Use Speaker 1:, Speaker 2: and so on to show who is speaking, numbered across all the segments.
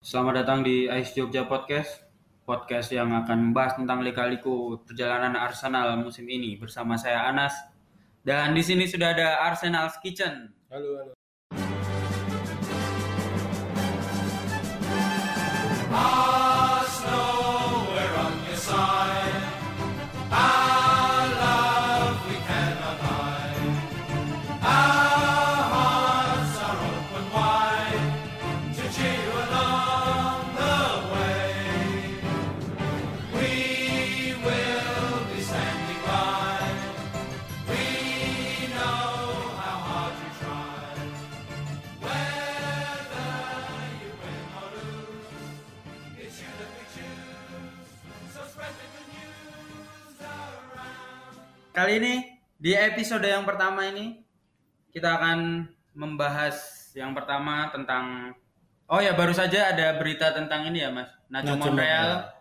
Speaker 1: Selamat datang di Ais Jogja Podcast, podcast yang akan membahas tentang lika-liku perjalanan Arsenal musim ini bersama saya Anas. Dan di sini sudah ada Arsenal's Kitchen.
Speaker 2: Halo, halo.
Speaker 3: Arsenal,
Speaker 1: Kali ini di episode yang pertama ini kita akan membahas yang pertama tentang Oh ya baru saja ada berita tentang ini ya Mas. Nacho
Speaker 2: Nacho
Speaker 1: Monreal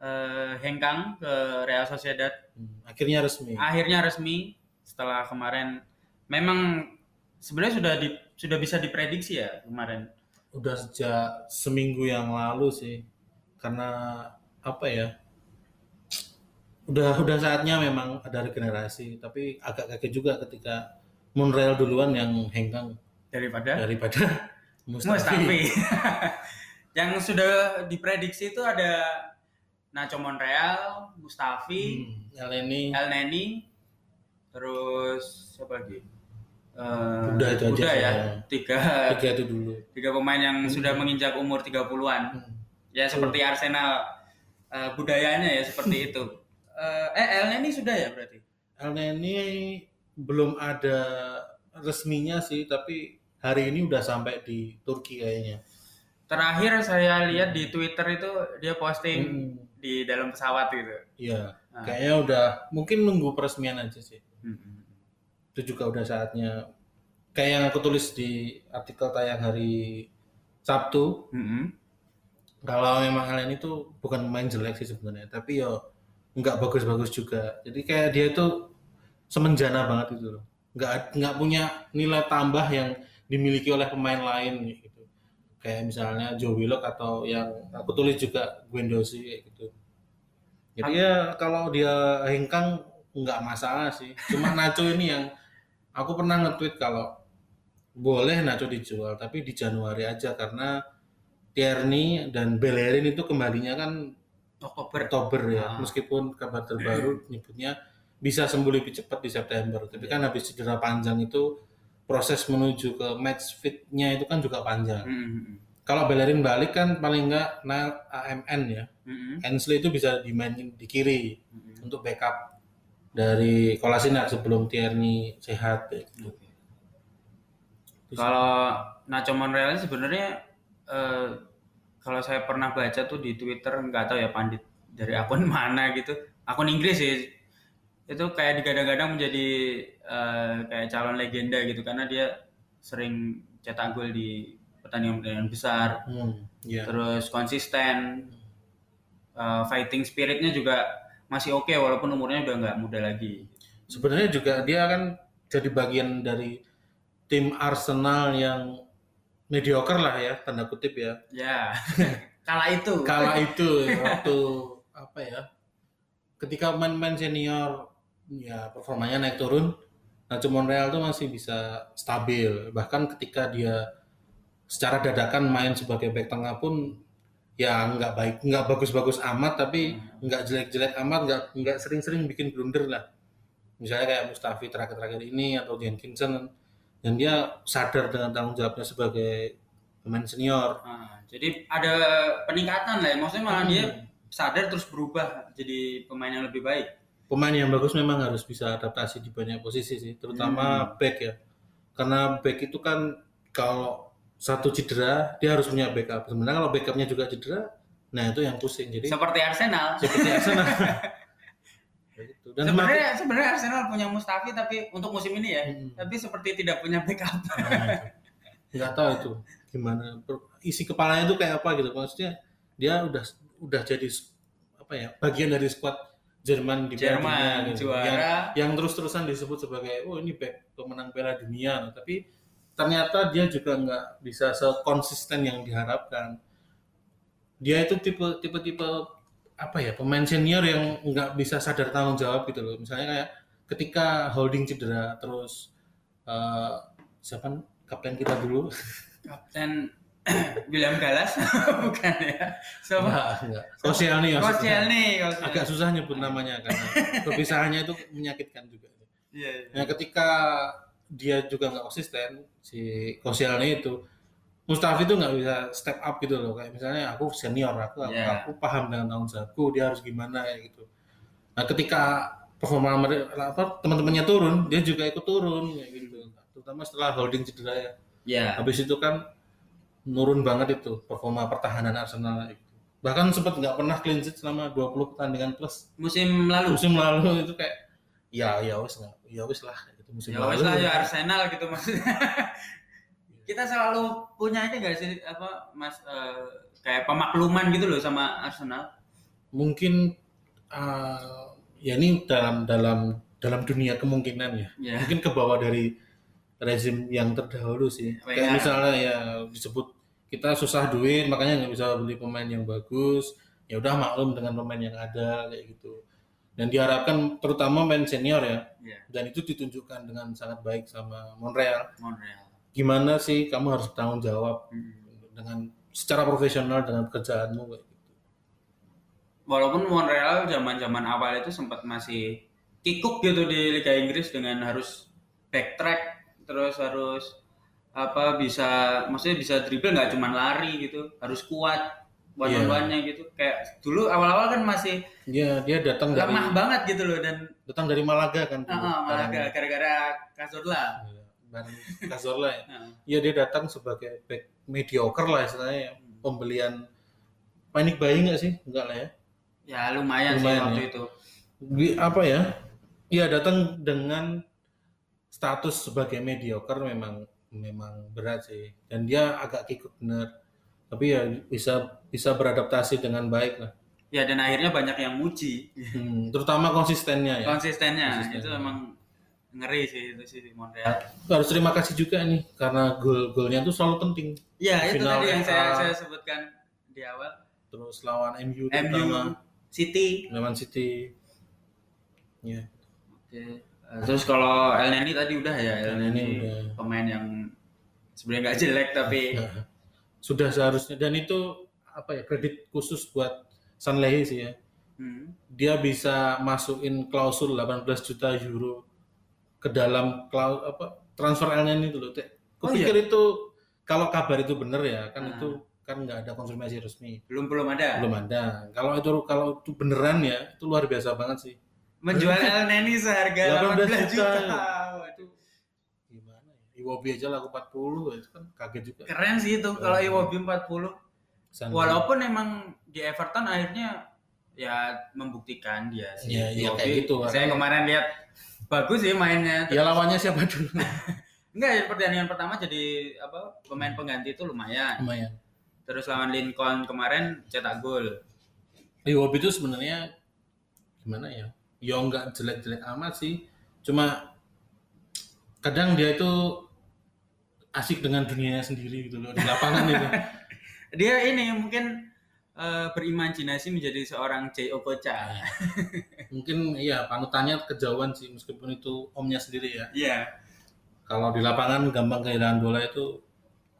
Speaker 1: eh, hengkang ke Real Sociedad
Speaker 2: Hmm, Akhirnya resmi.
Speaker 1: akhirnya resmi setelah kemarin memang sebenarnya sudah di, sudah bisa diprediksi ya kemarin
Speaker 2: Udah sejak seminggu yang lalu sih. Karena apa ya? Udah udah saatnya memang ada regenerasi, tapi agak kaget juga ketika Monreal duluan yang hengkang
Speaker 1: daripada
Speaker 2: daripada Mustafi.
Speaker 1: Mustafi. yang sudah diprediksi itu ada Nacho Monreal, Mustafi,
Speaker 2: Hmm, Elneny
Speaker 1: El Neni, terus siapa lagi? Eh,
Speaker 2: Udah itu aja
Speaker 1: ya.
Speaker 2: saya.
Speaker 1: Tiga,
Speaker 2: tiga itu dulu.
Speaker 1: tiga pemain yang sudah menginjak umur 30-an.
Speaker 2: Hmm.
Speaker 1: Ya seperti Arsenal eh, budayanya ya seperti itu. Eh, eh El Neni sudah ya berarti?
Speaker 2: Elneny belum ada resminya sih, tapi hari ini udah sampai di Turki kayaknya.
Speaker 1: Terakhir saya lihat di Twitter itu dia posting
Speaker 2: Hmm.
Speaker 1: di dalam pesawat gitu.
Speaker 2: Iya,
Speaker 1: Ah.
Speaker 2: kayaknya udah mungkin nunggu peresmian aja sih.
Speaker 1: Hmm.
Speaker 2: Itu juga udah saatnya. Kayak yang aku tulis di artikel tayang hari Sabtu,
Speaker 1: Hmm.
Speaker 2: kalau memang Alen itu bukan pemain jelek sih sebenarnya, tapi yo nggak bagus-bagus juga. Jadi kayak dia itu semenjana banget itu loh. Nggak nggak punya nilai tambah yang dimiliki oleh pemain lain gitu. Kayak misalnya Joe Willock atau yang aku tulis juga Guendouzi kayak gitu. Jadi ya kalau dia hengkang nggak masalah sih. Cuma Nacho ini yang aku pernah nge-tweet kalau boleh Nacho dijual tapi di Januari aja karena Tierney dan Bellerin itu kembalinya kan
Speaker 1: Oktober.
Speaker 2: Oktober ya.
Speaker 1: Ah.
Speaker 2: Meskipun kabar terbaru nyebutnya bisa sembuh lebih cepat di September. Tapi kan habis cedera panjang itu proses menuju ke match fit-nya itu kan juga panjang.
Speaker 1: Hmm.
Speaker 2: Kalau Bellerin balik kan paling nggak Nile AMN ya.
Speaker 1: Hmm.
Speaker 2: Hensley itu bisa dimainin di kiri
Speaker 1: Hmm.
Speaker 2: untuk backup dari Kolasinac sebelum Tierney sehat ya. gitu.
Speaker 1: Kalau Nacho Monreal sebenarnya eh, kalau saya pernah baca tuh di Twitter nggak tahu ya pandit dari akun mana gitu, akun Inggris sih itu kayak digadang-gadang menjadi eh, kayak calon legenda gitu karena dia sering cetak gol di pertandingan-pertandingan besar,
Speaker 2: Hmm, iya.
Speaker 1: terus konsisten, eh, fighting spiritnya juga masih oke walaupun umurnya udah nggak muda lagi.
Speaker 2: Sebenarnya juga dia kan jadi bagian dari tim Arsenal yang mediocre lah ya, tanda kutip ya.
Speaker 1: Ya, kala itu.
Speaker 2: Kala itu waktu apa ya? Ketika pemain-pemain senior ya performanya naik turun, Nacho Monreal tuh masih bisa stabil. Bahkan ketika dia secara dadakan main sebagai back tengah pun ya nggak baik, nggak bagus-bagus amat, tapi nggak jelek-jelek amat, nggak nggak sering-sering bikin blunder lah. Misalnya kayak Mustafi terakhir-terakhir ini atau Jenkinson, dan dia sadar dengan tanggung jawabnya sebagai pemain senior.
Speaker 1: Nah, jadi ada peningkatan lah ya. Maksudnya malah dia sadar terus berubah jadi pemain yang lebih baik.
Speaker 2: pemain yang bagus memang harus bisa adaptasi di banyak posisi sih, terutama back ya. Karena back itu kan kalau satu cedera dia harus punya backup. Sebenarnya kalau backupnya juga cedera, nah itu yang pusing. Jadi
Speaker 1: Seperti Arsenal.
Speaker 2: seperti Arsenal. Gitu. Dan
Speaker 1: Sebenarnya sebenarnya Arsenal punya Mustafi tapi untuk musim ini ya,
Speaker 2: Hmm.
Speaker 1: tapi seperti tidak punya backup.
Speaker 2: nah, nggak tahu itu gimana isi kepalanya itu kayak apa gitu. Maksudnya dia udah udah jadi apa ya bagian dari squad Jerman di Piala
Speaker 1: Jerman,
Speaker 2: Dunia gitu.
Speaker 1: juara.
Speaker 2: Yang, yang terus-terusan disebut sebagai oh ini back pemenang Piala Dunia, tapi ternyata dia juga nggak bisa sekonsisten yang diharapkan. dia itu tipe tipe tipe apa ya pemain senior yang nggak bisa sadar tanggung jawab gitu loh. Misalnya kayak ketika holding cedera terus eh, siapa kapten kita dulu?
Speaker 1: Kapten William Galas bukan ya? Siapa?
Speaker 2: enggak enggak. Sosial nih agak susah nyebut namanya karena perpisahannya itu menyakitkan juga.
Speaker 1: Iya, iya.
Speaker 2: Nah, ketika dia juga nggak konsisten si Kosialnya itu Mustafi itu nggak bisa step up gitu loh kayak misalnya aku senior aku aku,
Speaker 1: Iya.
Speaker 2: aku paham dengan tanggung jawabku dia harus gimana kayak gitu nah ketika performa apa teman-temannya turun dia juga ikut turun kayak gitu terutama setelah holding cedera ya
Speaker 1: Iya.
Speaker 2: habis itu kan nurun banget itu performa pertahanan Arsenal gitu. bahkan sempat nggak pernah clean sheet selama 20 pertandingan plus
Speaker 1: Musim lalu.
Speaker 2: musim lalu itu kayak ya ya wes ya wes lah itu musim
Speaker 1: Ya
Speaker 2: lalu
Speaker 1: lah ya Arsenal gitu maksudnya. Kita selalu punya ini gak sih apa Mas eh, kayak pemakluman gitu loh sama Arsenal.
Speaker 2: mungkin uh, ya ini dalam dalam dalam dunia kemungkinan ya
Speaker 1: Ya.
Speaker 2: mungkin ke bawah dari rezim yang terdahulu sih
Speaker 1: Wenger.
Speaker 2: kayak misalnya ya disebut kita susah duit makanya nggak bisa beli pemain yang bagus ya udah maklum dengan pemain yang ada kayak gitu dan diharapkan terutama pemain senior ya
Speaker 1: Iya.
Speaker 2: dan itu ditunjukkan dengan sangat baik sama Montreal
Speaker 1: Montreal.
Speaker 2: Gimana sih kamu harus bertanggung jawab dengan secara profesional dengan pekerjaanmu kayak gitu.
Speaker 1: Walaupun Montreal zaman-zaman awal itu sempat masih kikuk gitu di Liga Inggris dengan harus backtrack terus harus apa bisa maksudnya bisa dribble nggak cuma lari gitu harus kuat on one-nya gitu. Kayak dulu awal-awal kan masih
Speaker 2: Dia dia datang dari
Speaker 1: lemah banget gitu loh dan
Speaker 2: datang dari Malaga kan.
Speaker 1: uh, uh, malah gara- gara-gara Cazorla.
Speaker 2: Iya, bareng Cazorla ya. Iya dia datang sebagai back mediocre lah istilahnya ya. Pembelian panik bayi nggak sih? Enggak lah ya.
Speaker 1: ya lumayan,
Speaker 2: Lumayan
Speaker 1: sih waktu
Speaker 2: ya.
Speaker 1: itu
Speaker 2: Di- apa ya? Iya datang dengan status sebagai mediocre memang memang berat sih. Dan dia agak kikuk bener. Tapi ya bisa bisa beradaptasi dengan baik lah.
Speaker 1: ya dan akhirnya banyak yang muji
Speaker 2: Hmm, terutama konsistennya ya.
Speaker 1: konsistennya
Speaker 2: Konsisten.
Speaker 1: itu emang ngeri sih itu sih Montreal
Speaker 2: Harus terima kasih juga nih karena gol-golnya tuh selalu penting.
Speaker 1: ya itu
Speaker 2: Final
Speaker 1: tadi yang saya saya sebutkan di awal
Speaker 2: Terus lawan MU,
Speaker 1: MU City
Speaker 2: lawan City. Ya.
Speaker 1: Oke. Eh, Terus kalau El Neni tadi udah ya El Neni pemain yang sebenarnya nggak jelek tapi
Speaker 2: sudah seharusnya dan itu apa ya kredit khusus buat Sanlehi sih ya.
Speaker 1: hmm,
Speaker 2: Dia bisa masukin klausul 18 juta euro ke dalam klaus apa transfer El Neni itu loh. Teh.
Speaker 1: Oh,
Speaker 2: Kupikir itu kalau kabar itu benar ya kan
Speaker 1: Ah.
Speaker 2: itu kan nggak ada konfirmasi resmi.
Speaker 1: belum belum ada
Speaker 2: Belum ada. Kalau itu kalau itu beneran ya itu luar biasa banget sih.
Speaker 1: menjual El Neni seharga
Speaker 2: 18
Speaker 1: 18 juta.
Speaker 2: juta.
Speaker 1: Waduh,
Speaker 2: Gimana ya? Iwobi aja laku 40 itu kan kaget juga.
Speaker 1: keren sih itu kalau
Speaker 2: Keren.
Speaker 1: Iwobi 40.
Speaker 2: Sanlehi.
Speaker 1: Walaupun emang di Everton akhirnya ya membuktikan dia sih.
Speaker 2: Iya, iya,
Speaker 1: Iwobi.
Speaker 2: kayak gitu,
Speaker 1: Saya kemarin lihat bagus sih mainnya.
Speaker 2: Ya lawannya siapa dulu?
Speaker 1: Enggak, pertandingan pertama jadi apa pemain pengganti itu lumayan.
Speaker 2: Lumayan.
Speaker 1: Terus lawan Lincoln kemarin cetak gol.
Speaker 2: Iwobi itu sebenarnya gimana ya? Ya nggak jelek-jelek amat sih. Cuma kadang dia itu asik dengan dunianya sendiri gitu loh di lapangan itu.
Speaker 1: Dia ini mungkin eh, berimajinasi menjadi seorang J. Okocha.
Speaker 2: Mungkin iya panutannya kejauhan sih meskipun itu omnya sendiri ya.
Speaker 1: Iya.
Speaker 2: Kalau di lapangan gampang kehilangan bola itu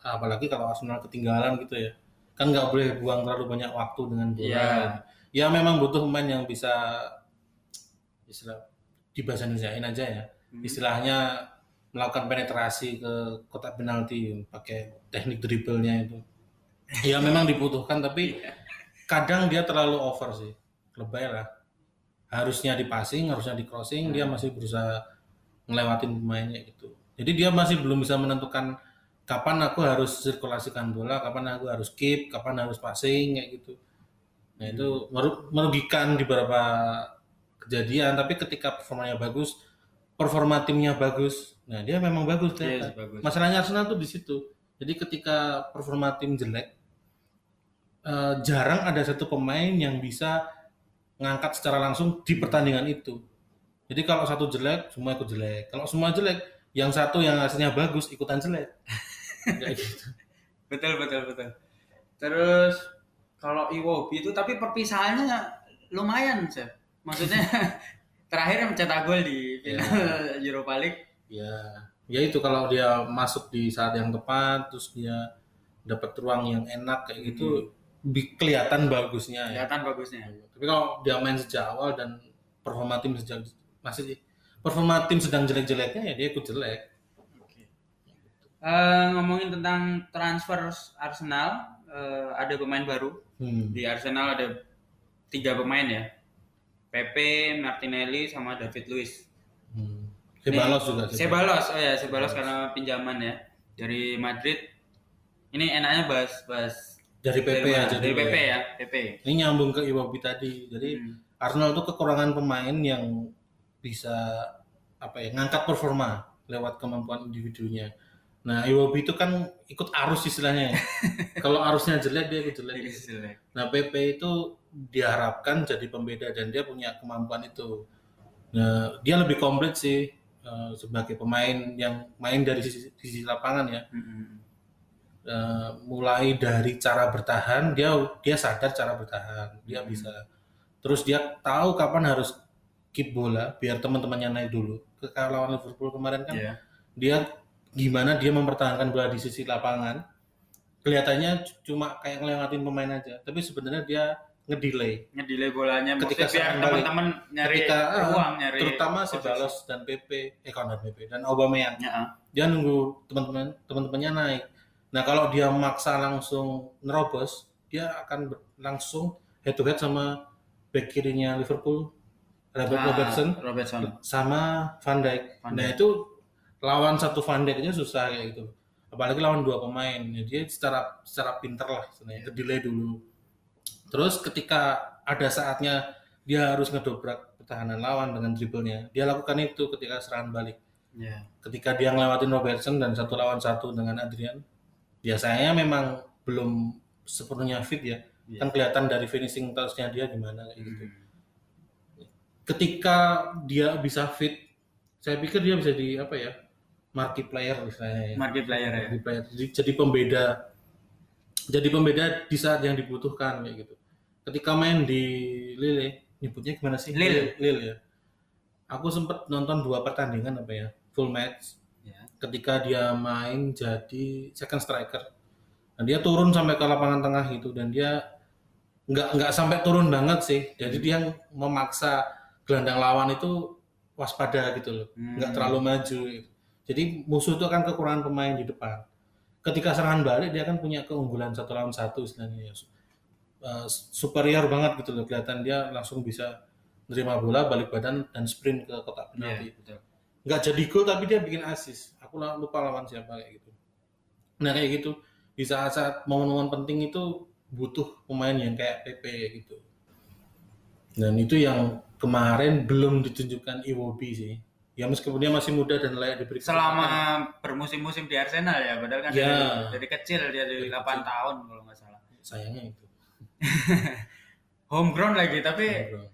Speaker 2: apalagi kalau Arsenal ketinggalan gitu ya. Kan nggak boleh buang terlalu banyak waktu dengan bola.
Speaker 1: Iya.
Speaker 2: Ya memang butuh pemain yang bisa istilah di bahasa Indonesiain aja ya.
Speaker 1: Hmm.
Speaker 2: istilahnya melakukan penetrasi ke kotak penalti pakai teknik dribblenya itu ya memang dibutuhkan tapi kadang dia terlalu over sih lebay lah. Harusnya di passing harusnya di crossing dia masih berusaha ngelewatin pemainnya gitu. Jadi dia masih belum bisa menentukan kapan aku harus sirkulasikan bola kapan aku harus keep kapan harus passing kayak gitu. Nah itu meru- merugikan di beberapa kejadian tapi ketika performanya bagus performa timnya bagus nah dia memang bagus
Speaker 1: Iya
Speaker 2: ternyata.
Speaker 1: sih, bagus.
Speaker 2: masalahnya Arsenal tuh di situ. Jadi ketika performa tim jelek eh, jarang ada satu pemain yang bisa ngangkat secara langsung di pertandingan itu. Jadi kalau satu jelek semua ikut jelek. Kalau semua jelek yang satu yang hasilnya bagus ikutan jelek. Kayak gitu.
Speaker 1: Betul betul betul. Terus kalau Iwobi itu tapi perpisahannya lumayan, Chef. Maksudnya terakhir mencetak gol di final Europa League.
Speaker 2: ya ya itu kalau dia masuk di saat yang tepat terus dia dapat ruang yang enak kayak gitu bi- kelihatan bagusnya ya.
Speaker 1: Kelihatan bagusnya.
Speaker 2: Tapi kalau dia main sejak awal dan performa tim sejak masih performa tim sedang jelek-jeleknya ya dia ikut jelek.
Speaker 1: Eh, ngomongin tentang transfer Arsenal, eh, ada pemain baru
Speaker 2: Hmm.
Speaker 1: di Arsenal ada tiga pemain ya, Pepe, Martinelli, sama David Luiz.
Speaker 2: Hmm. Sebalos juga.
Speaker 1: Sebalos, oh ya Sebalos karena pinjaman ya dari Madrid. Ini enaknya bahas bahas
Speaker 2: Dari PP aja.
Speaker 1: dari PP
Speaker 2: ya.
Speaker 1: ya, PP.
Speaker 2: Ini nyambung ke Iwobi tadi. Jadi
Speaker 1: Hmm.
Speaker 2: Arsenal itu kekurangan pemain yang bisa apa ya ngangkat performa lewat kemampuan individunya. Nah Iwobi itu kan ikut arus istilahnya. ya. Kalau arusnya jelek dia ikut jelek. Nah PP itu diharapkan jadi pembeda dan dia punya kemampuan itu. Nah dia lebih komplit sih eh, sebagai pemain yang main dari sisi, sisi lapangan ya.
Speaker 1: Hmm.
Speaker 2: Eh, mulai dari cara bertahan dia dia sadar cara bertahan dia
Speaker 1: Hmm.
Speaker 2: bisa terus dia tahu kapan harus keep bola biar teman-temannya naik dulu ke lawan Liverpool kemarin kan
Speaker 1: Iya.
Speaker 2: dia gimana dia mempertahankan bola di sisi lapangan kelihatannya cuma kayak ngelewatin pemain aja tapi sebenarnya dia ngedelay
Speaker 1: Ngedelay bolanya
Speaker 2: Ketika
Speaker 1: biar teman-teman nyari
Speaker 2: ketika ah,
Speaker 1: ruang, nyari
Speaker 2: terutama
Speaker 1: posisi.
Speaker 2: Sebalos dan PP eh Conor PP dan Aubameyang
Speaker 1: Ya, ah.
Speaker 2: dia nunggu teman-teman teman-temannya naik. Nah kalau dia maksa langsung nerobos, dia akan langsung head to head sama back kirinya Liverpool, Robert
Speaker 1: Ah,
Speaker 2: Robertson
Speaker 1: Robertson.
Speaker 2: sama Van Dijk.
Speaker 1: Van
Speaker 2: Nah itu lawan satu Van Dijk aja susah kayak gitu. Apalagi lawan dua pemain. Ya, dia secara secara pinter lah sebenarnya. Ke delay dulu. Terus ketika ada saatnya dia harus ngedobrak pertahanan lawan dengan dribblenya, dia lakukan itu ketika serangan balik
Speaker 1: Ya.
Speaker 2: ketika dia ngelewatin Robertson dan satu lawan satu dengan Adrian biasanya memang belum sepenuhnya fit ya
Speaker 1: Iya.
Speaker 2: kan kelihatan dari finishing touch-nya dia gimana kayak gitu
Speaker 1: Hmm.
Speaker 2: ketika dia bisa fit saya pikir dia bisa di apa ya marquee player misalnya ya
Speaker 1: Market player ya.
Speaker 2: Player. jadi, jadi pembeda jadi pembeda di saat yang dibutuhkan kayak gitu ketika main di Lille nyebutnya gimana sih
Speaker 1: Lille.
Speaker 2: Lille ya aku sempet nonton dua pertandingan apa ya full match. Ketika dia main jadi second striker. Dan dia turun sampai ke lapangan tengah gitu dan dia nggak nggak sampai turun banget sih. Jadi dia memaksa gelandang lawan itu waspada gitu loh.
Speaker 1: Hmm.
Speaker 2: nggak terlalu maju gitu. jadi musuh itu akan kekurangan pemain di depan. Ketika serangan balik dia kan punya keunggulan satu lawan satu istilahnya ya. Eh, superior banget gitu loh. Kelihatan dia langsung bisa nerima bola balik badan dan sprint ke kotak penalti.
Speaker 1: Betul.
Speaker 2: Nggak jadi gol tapi dia bikin assist aku lupa lawan siapa kayak gitu nah kayak gitu di saat-saat momen-momen penting itu butuh pemain yang kayak PP gitu dan itu yang kemarin belum ditunjukkan Iwobi sih ya meskipun dia masih muda dan layak diberi
Speaker 1: Selama
Speaker 2: kesempatan,
Speaker 1: bermusim-musim di Arsenal ya, padahal kan
Speaker 2: Ya.
Speaker 1: dari, dari kecil dia dari
Speaker 2: Dari
Speaker 1: 8
Speaker 2: kecil.
Speaker 1: tahun kalau nggak salah.
Speaker 2: sayangnya itu
Speaker 1: Homegrown lagi, tapi
Speaker 2: Bro.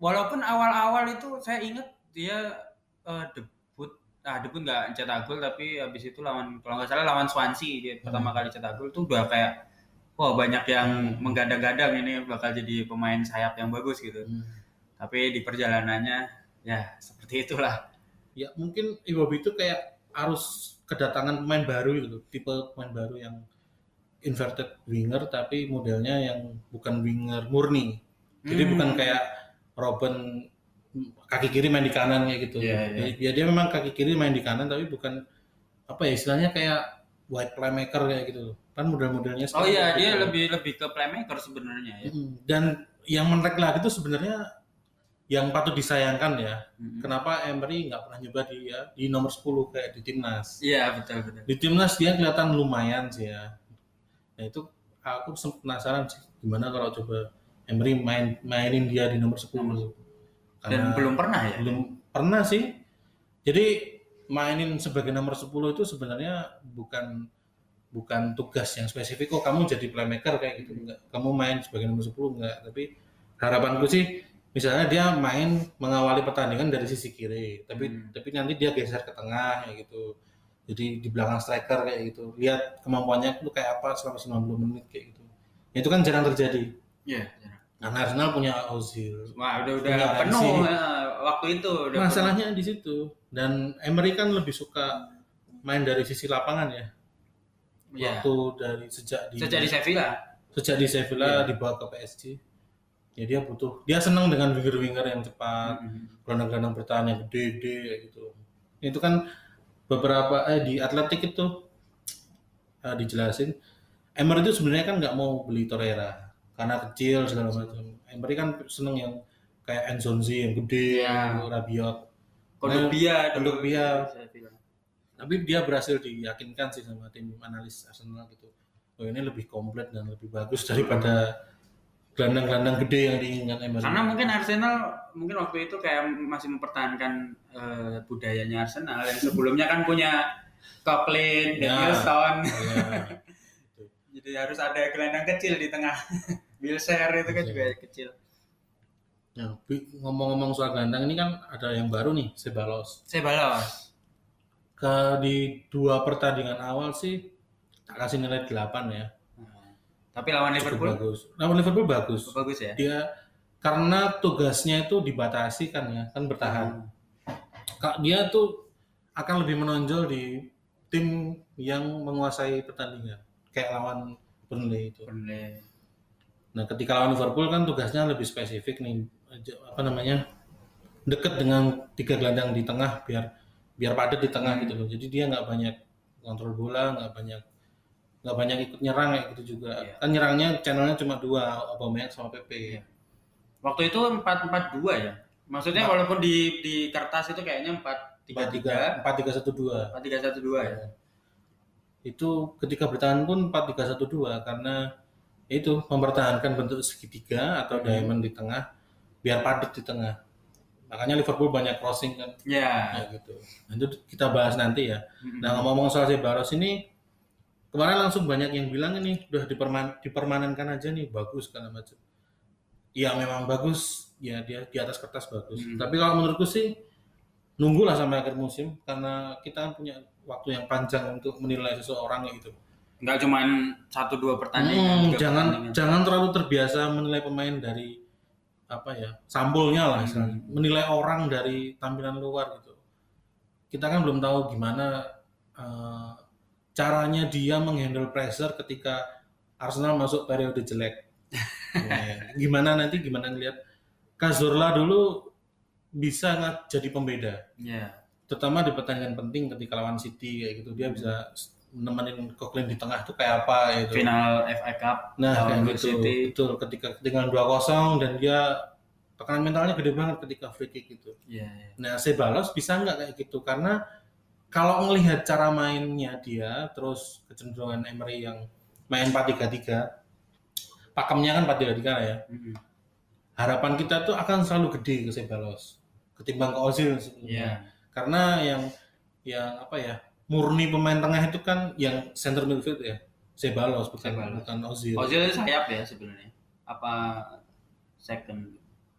Speaker 1: walaupun awal-awal itu saya ingat dia eh, debut, ah debut nggak cetak gol, tapi habis itu lawan kalau nggak salah lawan Swansea dia pertama kali cetak gol tuh udah kayak wah banyak yang menggadang-gadang ini bakal jadi pemain sayap yang bagus gitu.
Speaker 2: Hmm.
Speaker 1: Tapi di perjalanannya ya seperti itulah.
Speaker 2: ya mungkin Iwobi itu kayak harus kedatangan pemain baru gitu tipe pemain baru yang inverted winger tapi modelnya yang bukan winger murni jadi
Speaker 1: Hmm.
Speaker 2: bukan kayak Robin kaki kiri main di kanan kayak gitu
Speaker 1: Iya, iya.
Speaker 2: ya dia memang kaki kiri main di kanan tapi bukan apa ya istilahnya kayak wide playmaker kayak gitu loh kan model-modelnya
Speaker 1: Oh iya,
Speaker 2: kayak
Speaker 1: dia
Speaker 2: gitu.
Speaker 1: lebih lebih ke playmaker sebenarnya ya.
Speaker 2: Dan yang menarik lagi itu sebenarnya yang patut disayangkan ya
Speaker 1: Mm-mm.
Speaker 2: kenapa Emery nggak pernah nyoba dia di nomor 10 kayak di timnas
Speaker 1: Iya betul betul.
Speaker 2: di timnas dia kelihatan lumayan sih ya nah itu aku penasaran sih gimana kalau coba Emery main mainin dia di nomor 10
Speaker 1: Dan
Speaker 2: Karena
Speaker 1: belum pernah ya.
Speaker 2: belum pernah sih jadi mainin sebagai nomor 10 itu sebenarnya bukan bukan tugas yang spesifik kok kamu jadi playmaker kayak gitu enggak kamu main sebagai nomor 10 enggak tapi harapanku sih misalnya dia main mengawali pertandingan dari sisi kiri tapi
Speaker 1: Hmm.
Speaker 2: tapi nanti dia geser ke tengah kayak gitu jadi di belakang striker kayak gitu lihat kemampuannya itu kayak apa selama 90 menit kayak gitu itu kan jarang terjadi
Speaker 1: Iya. jarang.
Speaker 2: Karena Arsenal punya Ozil.
Speaker 1: Wah, udah udah penuh ya, waktu itu udah
Speaker 2: Masalahnya di situ. Dan Emery kan lebih suka main dari sisi lapangan ya.
Speaker 1: penuh. Iya.
Speaker 2: Waktu dari sejak di
Speaker 1: Sejak di Sevilla.
Speaker 2: sejak di Sevilla
Speaker 1: Iya.
Speaker 2: dibawa ke PSG. Ya dia butuh. Dia senang dengan winger-winger yang cepat,
Speaker 1: Mm-mm.
Speaker 2: gelandang-gelandang bertahan yang gede-gede gitu. Itu kan beberapa eh di Atletik itu eh, dijelasin Emery itu sebenarnya kan nggak mau beli Torreira karena kecil segala macam. Emery kan seneng yang kayak Enzonzi yang gede,
Speaker 1: Iya.
Speaker 2: Rabiot.
Speaker 1: Kondogbia. Di Sevilla.
Speaker 2: Tapi dia berhasil diyakinkan sih sama tim analis Arsenal gitu. Oh ini lebih komplit dan lebih bagus daripada gelandang-gelandang gede yang diinginkan Emery.
Speaker 1: Karena mungkin Arsenal mungkin waktu itu kayak masih mempertahankan eh, budayanya Arsenal yang sebelumnya kan punya Coquelin,
Speaker 2: Ya.
Speaker 1: Danielson.
Speaker 2: Ya.
Speaker 1: Jadi harus ada gelandang kecil di tengah. Wilshere itu kan
Speaker 2: Iya.
Speaker 1: juga kecil.
Speaker 2: Nah, ngomong-ngomong soal gelandang ini kan ada yang baru nih, Sebalos.
Speaker 1: Saya balas.
Speaker 2: Ke di dua pertandingan awal sih tak kasih nilai 8 ya.
Speaker 1: Nah, Tapi lawan
Speaker 2: Cukup
Speaker 1: Liverpool
Speaker 2: bagus. Lawan Liverpool bagus.
Speaker 1: bagus ya.
Speaker 2: Dia karena tugasnya itu dibatasi kan ya, kan bertahan. Kak dia tuh akan lebih menonjol di tim yang menguasai pertandingan kayak lawan Burnley itu.
Speaker 1: Burnley.
Speaker 2: Nah, ketika lawan Liverpool kan tugasnya lebih spesifik nih aja- apa namanya? deket dengan tiga gelandang di tengah biar biar padat di tengah gitu loh. Jadi dia nggak banyak kontrol bola, nggak banyak nggak banyak ikut nyerang kayak gitu juga.
Speaker 1: Iya.
Speaker 2: Kan nyerangnya channelnya cuma dua, Aubameyang sama Pepe.
Speaker 1: Iya. Waktu itu 4-4-2 ya. Maksudnya walaupun di di kertas itu kayaknya 4-3-3,
Speaker 2: empat tiga satu dua
Speaker 1: 4-3-1-2 ya.
Speaker 2: itu ketika bertahan pun 4-3-1-2 karena itu mempertahankan bentuk segitiga atau diamond di tengah biar padat di tengah. Makanya Liverpool banyak crossing kan.
Speaker 1: Ya.
Speaker 2: kayak gitu. Nah, itu kita bahas nanti ya.
Speaker 1: Mm-mm.
Speaker 2: nah ngomong-ngomong soal Sebaros ini kemarin langsung banyak yang bilang ini udah diperman dipermanenkan aja nih bagus karena macam. Ya memang bagus. Ya dia di atas kertas bagus.
Speaker 1: Hmm.
Speaker 2: tapi kalau menurutku sih nunggulah sampai akhir musim karena kita kan punya waktu yang panjang untuk menilai seseorang gitu
Speaker 1: Enggak cuman 1-2 pertandingan,
Speaker 2: Hmm, jangan
Speaker 1: pertandingan.
Speaker 2: jangan terlalu terbiasa menilai pemain dari apa ya sampulnya lah
Speaker 1: Hmm.
Speaker 2: menilai orang dari tampilan luar gitu kita kan belum tahu gimana eh, caranya dia menghandle pressure ketika Arsenal masuk periode jelek Ya, gimana nanti gimana ngelihat Cazorla dulu bisa nggak jadi pembeda
Speaker 1: Ya.
Speaker 2: terutama di pertandingan penting ketika lawan City kayak gitu dia bisa nemenin Coquelin di tengah tuh kayak apa gitu
Speaker 1: Final FA Cup
Speaker 2: Nah, kayak gitu.
Speaker 1: City.
Speaker 2: Betul, ketika ketinggalan 2-0 dan dia tekanan mentalnya gede banget ketika free kick gitu.
Speaker 1: Iya, iya.
Speaker 2: Nah, Sebalos bisa nggak kayak gitu? Karena kalau melihat cara mainnya dia, terus kecenderungan Emery yang main 4-3-3, pakemnya kan 4-3-3 lah ya.
Speaker 1: Mm-mm.
Speaker 2: Harapan kita tuh akan selalu gede ke Sebalos ketimbang ke Ozil
Speaker 1: Iya.
Speaker 2: sebelumnya. Karena yang yang apa ya? Murni pemain tengah itu kan yang center midfield ya. Sebalos bukan
Speaker 1: Ceballos.
Speaker 2: bukan Ozil.
Speaker 1: Ozil itu sayap ya sebenarnya. Apa second?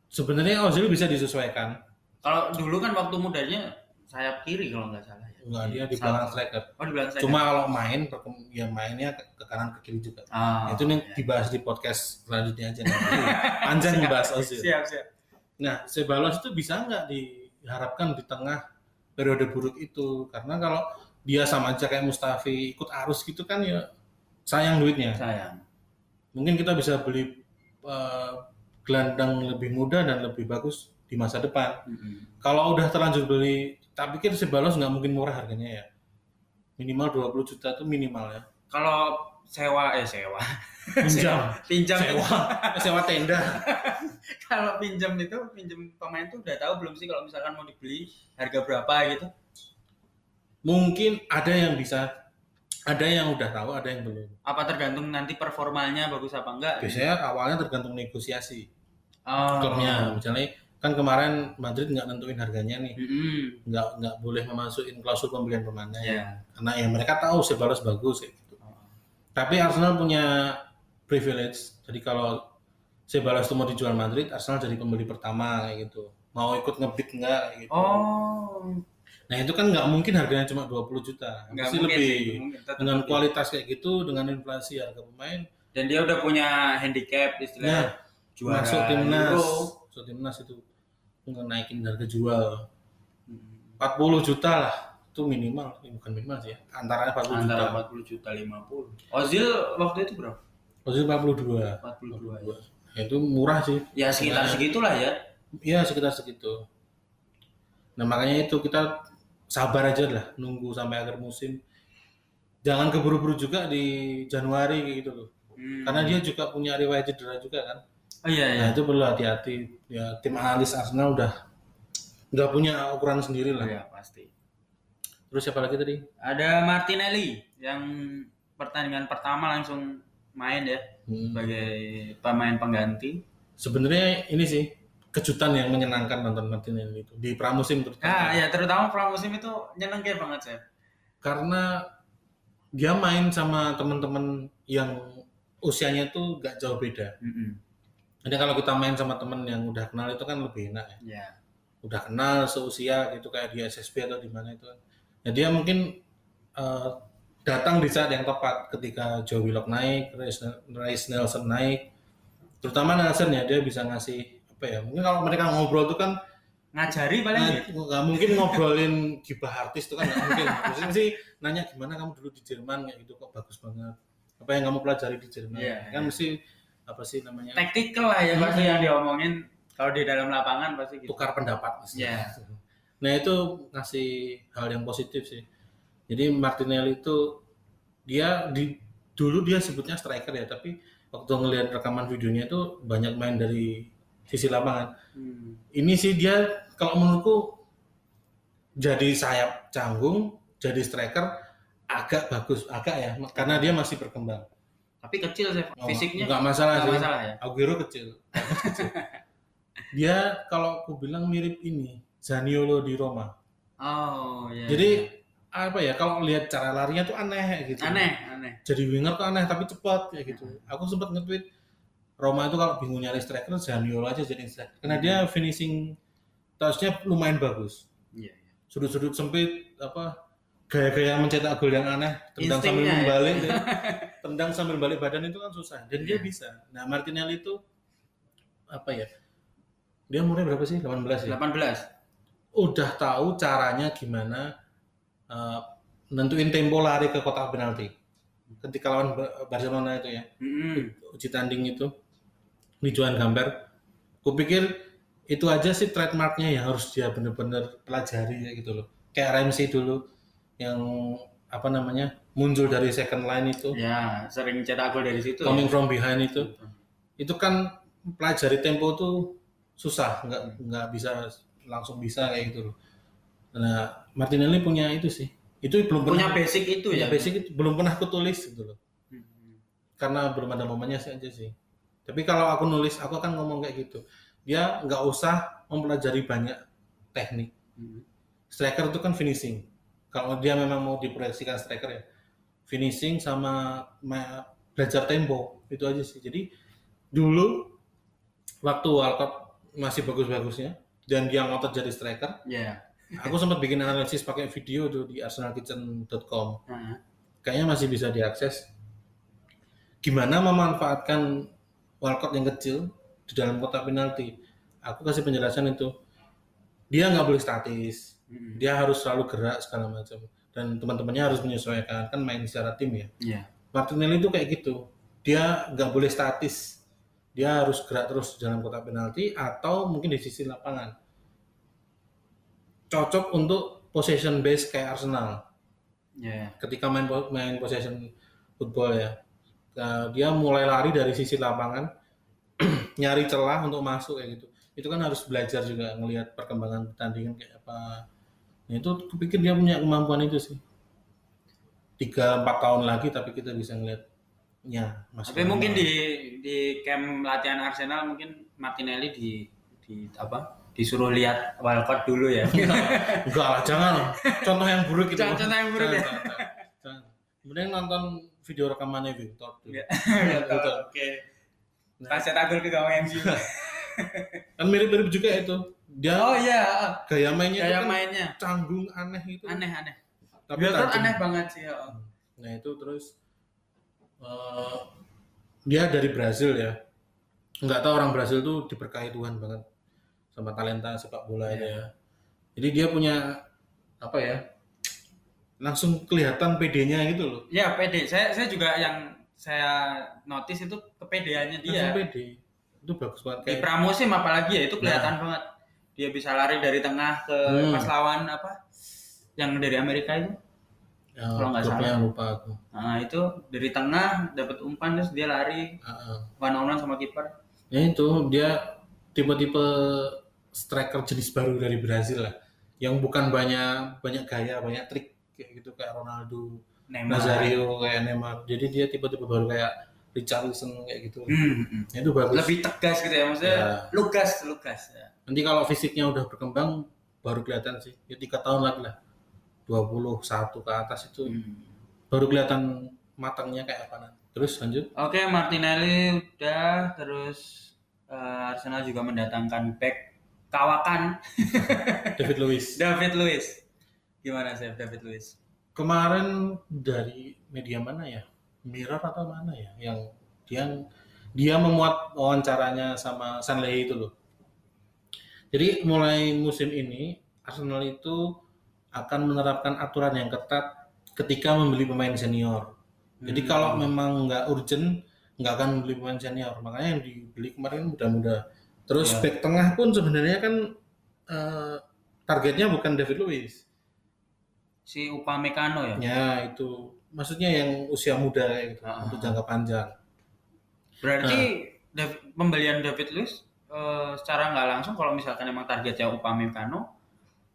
Speaker 2: Sebenarnya Ozil bisa disesuaikan.
Speaker 1: Kalau dulu kan waktu mudanya sayap kiri kalau nggak salah ya.
Speaker 2: Enggak, dia di belakang striker.
Speaker 1: Oh di belakang.
Speaker 2: Cuma kalau main, ya mainnya ke, kanan ke kiri juga.
Speaker 1: ah,
Speaker 2: itu nih
Speaker 1: iya.
Speaker 2: dibahas di podcast selanjutnya aja nanti. Panjang membahas Ozil.
Speaker 1: Siap, siap.
Speaker 2: Nah, Sebalos itu bisa nggak diharapkan di tengah periode buruk itu? Karena kalau dia sama aja kayak Mustafi ikut arus gitu kan ya sayang duitnya.
Speaker 1: Sayang.
Speaker 2: Mungkin kita bisa beli eh, gelandang lebih muda dan lebih bagus di masa depan.
Speaker 1: Mm-mm.
Speaker 2: Kalau udah terlanjur beli, tak pikir Sebalos nggak mungkin murah harganya ya. Minimal 20 juta itu minimal ya.
Speaker 1: Kalau sewa eh sewa.
Speaker 2: Pinjam,
Speaker 1: Pinjam
Speaker 2: sewa, sewa tenda.
Speaker 1: kalau pinjam itu pinjam pemain tuh udah tahu belum sih kalau misalkan mau dibeli harga berapa gitu?
Speaker 2: Mungkin ada yang bisa, ada yang udah tahu, ada yang belum.
Speaker 1: Apa tergantung nanti performanya bagus apa enggak?
Speaker 2: Biasanya awalnya tergantung negosiasi
Speaker 1: Oh.
Speaker 2: klubnya. Misalnya kan kemarin Madrid nggak nentuin harganya nih,
Speaker 1: Mm-mm.
Speaker 2: nggak nggak boleh memasukin klausul pembelian pemainnya.
Speaker 1: Ya.
Speaker 2: Karena ya mereka tahu Sebalos bagus kayak gitu. Tapi Arsenal punya privilege. Jadi kalau Sebalos itu mau dijual Madrid, Arsenal jadi pembeli pertama kayak gitu. Mau ikut ngebid nggak kayak gitu.
Speaker 1: Oh.
Speaker 2: Nah itu kan nggak mungkin harganya cuma 20 juta.
Speaker 1: Nggak mungkin
Speaker 2: lebih.
Speaker 1: sih, mungkin
Speaker 2: Dengan kualitas kayak gitu, dengan inflasi harga pemain,
Speaker 1: Dan dia udah punya handicap istilahnya.
Speaker 2: Nah,
Speaker 1: Juara
Speaker 2: masuk timnas,
Speaker 1: Euro.
Speaker 2: masuk timnas itu naikin harga jual
Speaker 1: Hmm.
Speaker 2: 40 juta lah itu minimal, eh, bukan minimal sih ya, antara 40 juta.
Speaker 1: Antara 40 juta 50. Ozil waktu itu berapa?
Speaker 2: Ozil 42.
Speaker 1: 42 ya.
Speaker 2: Ya, itu murah sih.
Speaker 1: Ya sekitar
Speaker 2: Nah.
Speaker 1: segitulah ya.
Speaker 2: Iya sekitar segitu. Nah makanya itu kita sabar aja lah nunggu sampai akhir musim. Jangan keburu-buru juga di Januari kayak gitu loh.
Speaker 1: Hmm.
Speaker 2: Karena dia juga punya riwayat cedera juga kan.
Speaker 1: Oh iya iya.
Speaker 2: Nah itu perlu hati-hati. Ya tim analis Arsenal udah nggak punya ukuran sendiri lah.
Speaker 1: Iya pasti.
Speaker 2: Terus siapa lagi tadi?
Speaker 1: Ada Martinelli yang pertandingan pertama langsung main ya
Speaker 2: Hmm.
Speaker 1: sebagai pemain pengganti.
Speaker 2: Sebenarnya ini sih kejutan yang menyenangkan nonton Martinelli itu di pramusim terutama.
Speaker 1: Ah ya terutama pramusim itu nyenengin banget saya.
Speaker 2: karena dia main sama teman-teman yang usianya tuh gak jauh beda. Jadi kalau kita main sama temen yang udah kenal itu kan lebih enak ya.
Speaker 1: Ya.
Speaker 2: Udah kenal seusia gitu kayak di SSB atau di mana itu kan. Nah, dia mungkin eh, datang di saat yang tepat ketika Joe Willock naik, Rice Nelson naik. Terutama Nelson ya dia bisa ngasih apa ya? Mungkin kalau mereka ngobrol tuh kan
Speaker 1: Ngajari paling
Speaker 2: Nah,
Speaker 1: ya.
Speaker 2: nggak mungkin ngobrolin gibah artis itu kan nggak mungkin. Maksudnya sih nanya gimana kamu dulu di Jerman kayak gitu kok bagus banget. Apa yang kamu pelajari di Jerman?
Speaker 1: Iya,
Speaker 2: kan
Speaker 1: iya.
Speaker 2: mesti apa sih namanya
Speaker 1: Taktikal lah ya pasti yang diomongin kalau di dalam lapangan pasti gitu.
Speaker 2: tukar pendapat. mesti.
Speaker 1: Iya.
Speaker 2: Nah itu ngasih hal yang positif sih. Jadi Martinelli itu dia di dulu dia sebutnya striker ya, tapi waktu ngelihat rekaman videonya itu banyak main dari sisi lapangan.
Speaker 1: Hmm.
Speaker 2: ini sih dia kalau menurutku jadi sayap canggung, jadi striker agak bagus, agak ya, karena dia masih berkembang.
Speaker 1: Tapi kecil sih
Speaker 2: Oh,
Speaker 1: fisiknya.
Speaker 2: nggak masalah sih.
Speaker 1: masalah ya.
Speaker 2: Aguero kecil. Kecil. dia kalau aku bilang mirip ini Zaniolo di Roma.
Speaker 1: Oh iya.
Speaker 2: Jadi apa ya kalau lihat cara larinya tuh aneh gitu.
Speaker 1: aneh, aneh.
Speaker 2: Jadi winger tuh aneh tapi cepat kayak gitu. Aku sempat nge-tweet Roma itu kalau bingung nyari striker Zaniolo aja jadi striker. Karena dia finishing touch-nya lumayan bagus.
Speaker 1: Iya, iya.
Speaker 2: sudut-sudut sempit apa gaya-gaya mencetak gol yang aneh tendang sambil
Speaker 1: Instingnya ya.
Speaker 2: membalik ya. tendang sambil balik badan itu kan susah dan dia
Speaker 1: Iya.
Speaker 2: bisa nah Martinelli itu apa ya dia umurnya berapa sih 18 ya
Speaker 1: 18.
Speaker 2: udah tahu caranya gimana eh, nentuin tempo lari ke kotak penalti ketika lawan Ba- Barcelona itu ya
Speaker 1: Mm-mm.
Speaker 2: uji tanding itu di Johan Gamper kupikir itu aja sih trademarknya yang harus dia bener-bener pelajari ya gitu loh kayak Ramsey dulu yang apa namanya muncul dari second line itu
Speaker 1: Ya, sering cetak gol dari situ.
Speaker 2: coming
Speaker 1: ya.
Speaker 2: from behind itu itu kan pelajari tempo tuh susah nggak nggak bisa langsung bisa kayak gitu loh nah Martinelli punya itu sih itu belum
Speaker 1: Punya
Speaker 2: pernah
Speaker 1: basic itu ya.
Speaker 2: basic itu belum pernah aku tulis gitu loh
Speaker 1: Mm-mm.
Speaker 2: karena belum ada momennya sih aja sih. Tapi kalau aku nulis, aku akan ngomong kayak gitu. Dia nggak usah mempelajari banyak teknik.
Speaker 1: Mm-mm.
Speaker 2: Striker itu kan finishing. Kalau dia memang mau diproyeksikan striker ya, finishing sama ma- belajar tempo itu aja sih. Jadi dulu waktu Walcott masih bagus-bagusnya dan dia ngotot jadi striker,
Speaker 1: Ya.
Speaker 2: aku sempat bikin analisis pakai video tuh di arsenalkitchen.com
Speaker 1: Nah,
Speaker 2: kayaknya masih bisa diakses. Gimana memanfaatkan Walcott yang kecil di dalam kotak penalti? Aku kasih penjelasan itu. Dia nggak boleh statis. Dia harus selalu gerak segala macam. Dan teman-temannya harus menyesuaikan. Kan main secara tim ya.
Speaker 1: Iya.
Speaker 2: Martinelli itu kayak gitu. Dia nggak boleh statis. Dia harus gerak terus di dalam kotak penalti atau mungkin di sisi lapangan. Cocok untuk possession base kayak Arsenal
Speaker 1: Ya.
Speaker 2: ketika main main possession football ya Nah, dia mulai lari dari sisi lapangan nyari celah untuk masuk kayak gitu itu kan harus belajar juga ngelihat perkembangan pertandingan kayak apa nah, itu kupikir dia punya kemampuan itu sih tiga empat tahun lagi tapi kita bisa ngelihatnya
Speaker 1: Tapi mungkin di di camp latihan Arsenal mungkin Martinelli di di apa? Disuruh lihat Walcott dulu ya.
Speaker 2: enggak lah jangan contoh yang buruk gitu
Speaker 1: Contoh yang buruk ya.
Speaker 2: Jangan, jangan, jangan. kemudian nonton video rekamannya Victor tuh.
Speaker 1: Iya.
Speaker 2: Gitu.
Speaker 1: Oke. Pas cetak gol ke gawang MU.
Speaker 2: kan mirip-mirip juga itu dia
Speaker 1: Oh iya,
Speaker 2: gaya mainnya
Speaker 1: gaya
Speaker 2: kan
Speaker 1: mainnya
Speaker 2: canggung aneh itu
Speaker 1: aneh aneh.
Speaker 2: tapi tajam.
Speaker 1: aneh banget sih. ya.
Speaker 2: nah itu terus eh, dia dari Brazil ya nggak tahu orang Brasil tuh diberkahi Tuhan banget sama talenta sepak bola itu
Speaker 1: Iya.
Speaker 2: ya. Jadi dia punya apa ya? Langsung kelihatan PD-nya gitu loh.
Speaker 1: Ya pede. Saya saya juga yang saya notice itu kepedeannya dia.
Speaker 2: Langsung PD. Itu bagus banget
Speaker 1: Di
Speaker 2: kayak
Speaker 1: pramusim apalagi ya itu kelihatan banget. Dia bisa lari dari tengah ke
Speaker 2: Hmm.
Speaker 1: pas lawan apa? Yang dari Amerika itu.
Speaker 2: ya,
Speaker 1: kalau nggak salah.
Speaker 2: lupa aku.
Speaker 1: Nah, itu dari tengah dapat umpan terus dia lari
Speaker 2: Heeh.
Speaker 1: one on one sama kiper.
Speaker 2: Ya itu dia tipe-tipe striker jenis baru dari Brazil lah. Yang bukan banyak banyak gaya, banyak trik kayak gitu kayak Ronaldo,
Speaker 1: Neymar.
Speaker 2: Nazario, kayak Neymar. Jadi dia tipe-tipe baru kayak Richarlison kayak gitu.
Speaker 1: Hmm, hmm.
Speaker 2: Ya, itu bagus.
Speaker 1: Lebih tegas gitu ya maksudnya.
Speaker 2: Ya.
Speaker 1: Lugas, lugas ya.
Speaker 2: Nanti kalau fisiknya udah berkembang baru kelihatan sih. Ya tiga tahun lagi lah. 21 ke atas itu
Speaker 1: Hmm.
Speaker 2: baru kelihatan matangnya kayak apa nanti. Terus lanjut.
Speaker 1: Oke, Martinelli udah terus eh, Arsenal juga mendatangkan back kawakan
Speaker 2: David Luiz.
Speaker 1: David Luiz. Gimana sih David Luiz?
Speaker 2: Kemarin dari media mana ya? Mirror atau mana ya? Yang dia dia memuat wawancaranya sama Sanley itu loh. Jadi mulai musim ini Arsenal itu akan menerapkan aturan yang ketat ketika membeli pemain senior. Jadi
Speaker 1: Hmm.
Speaker 2: kalau memang nggak urgent, nggak akan membeli pemain senior. Makanya yang dibeli kemarin mudah-mudah. Terus
Speaker 1: Ya.
Speaker 2: back tengah pun sebenarnya kan eh, targetnya bukan David Luiz.
Speaker 1: Si Upamecano ya.
Speaker 2: Ya itu maksudnya yang usia muda kayak gitu
Speaker 1: Ah.
Speaker 2: untuk jangka panjang.
Speaker 1: Berarti Dav- pembelian David Luiz eh, secara nggak langsung kalau misalkan emang targetnya Upamecano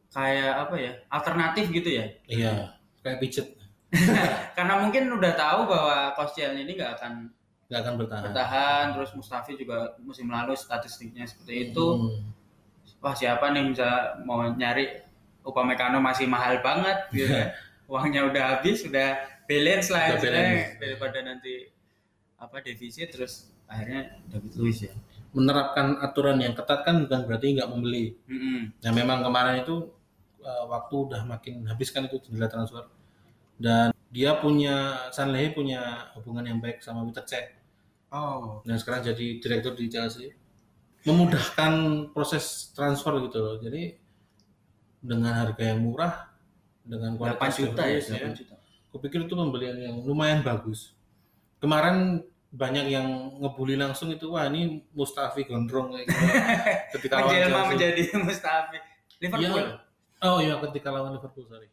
Speaker 1: kayak apa ya alternatif gitu ya
Speaker 2: Iya, kayak pijet
Speaker 1: karena mungkin udah tahu bahwa Koscielny ini nggak akan
Speaker 2: nggak akan bertahan.
Speaker 1: bertahan terus Mustafi juga musim lalu statistiknya seperti itu
Speaker 2: Hmm.
Speaker 1: wah siapa nih bisa mau nyari Upamecano masih mahal banget gitu kan. uangnya udah habis udah balance lah
Speaker 2: Udah balance.
Speaker 1: daripada nanti apa defisit terus akhirnya David Luiz ya
Speaker 2: Menerapkan aturan yang ketat kan bukan berarti nggak membeli.
Speaker 1: Mm-mm.
Speaker 2: Nah memang kemarin itu uh, waktu udah makin habis kan itu jendela transfer dan dia punya Sanley punya hubungan yang baik sama Peter Cech
Speaker 1: oh
Speaker 2: dan sekarang jadi direktur di Chelsea memudahkan proses transfer gitu loh jadi dengan harga yang murah dengan
Speaker 1: 8
Speaker 2: kualitas
Speaker 1: juta
Speaker 2: yang
Speaker 1: ya
Speaker 2: bagus
Speaker 1: 8 juta
Speaker 2: Kupikir itu pembelian yang lumayan bagus. Kemarin banyak yang ngebully langsung itu wah ini Mustafi gondrong kayak gitu. ketika lawan Chelsea.
Speaker 1: menjadi Mustafi Liverpool
Speaker 2: Ya, oh iya ketika lawan Liverpool sorry.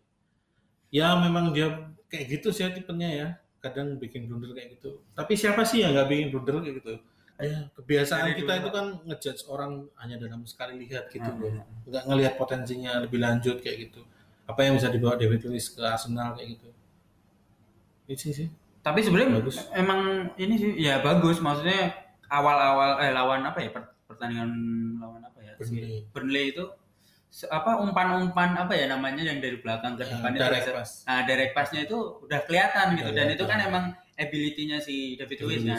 Speaker 2: Ya memang dia kayak gitu sih tipenya ya. Kadang bikin blunder kayak gitu. Tapi siapa sih yang nggak bikin blunder kayak gitu? Ya, kebiasaan
Speaker 1: Dari
Speaker 2: kita
Speaker 1: dulu,
Speaker 2: itu kan ngejudge orang hanya dalam sekali lihat gitu
Speaker 1: Hmm.
Speaker 2: loh. Nggak ngelihat potensinya lebih lanjut kayak gitu. Apa yang bisa dibawa David Luiz ke Arsenal kayak gitu. Itu sih.
Speaker 1: tapi sebenarnya
Speaker 2: Bagus.
Speaker 1: emang ini sih ya bagus maksudnya awal-awal eh lawan apa ya per- pertandingan lawan apa ya
Speaker 2: Burnley.
Speaker 1: Burnley itu apa umpan-umpan apa ya namanya yang dari belakang ke
Speaker 2: Ya,
Speaker 1: depan itu
Speaker 2: direct
Speaker 1: bisa-
Speaker 2: pass.
Speaker 1: nah direct pass-nya itu udah kelihatan gitu dan itu kan emang ability-nya si David Luiz kan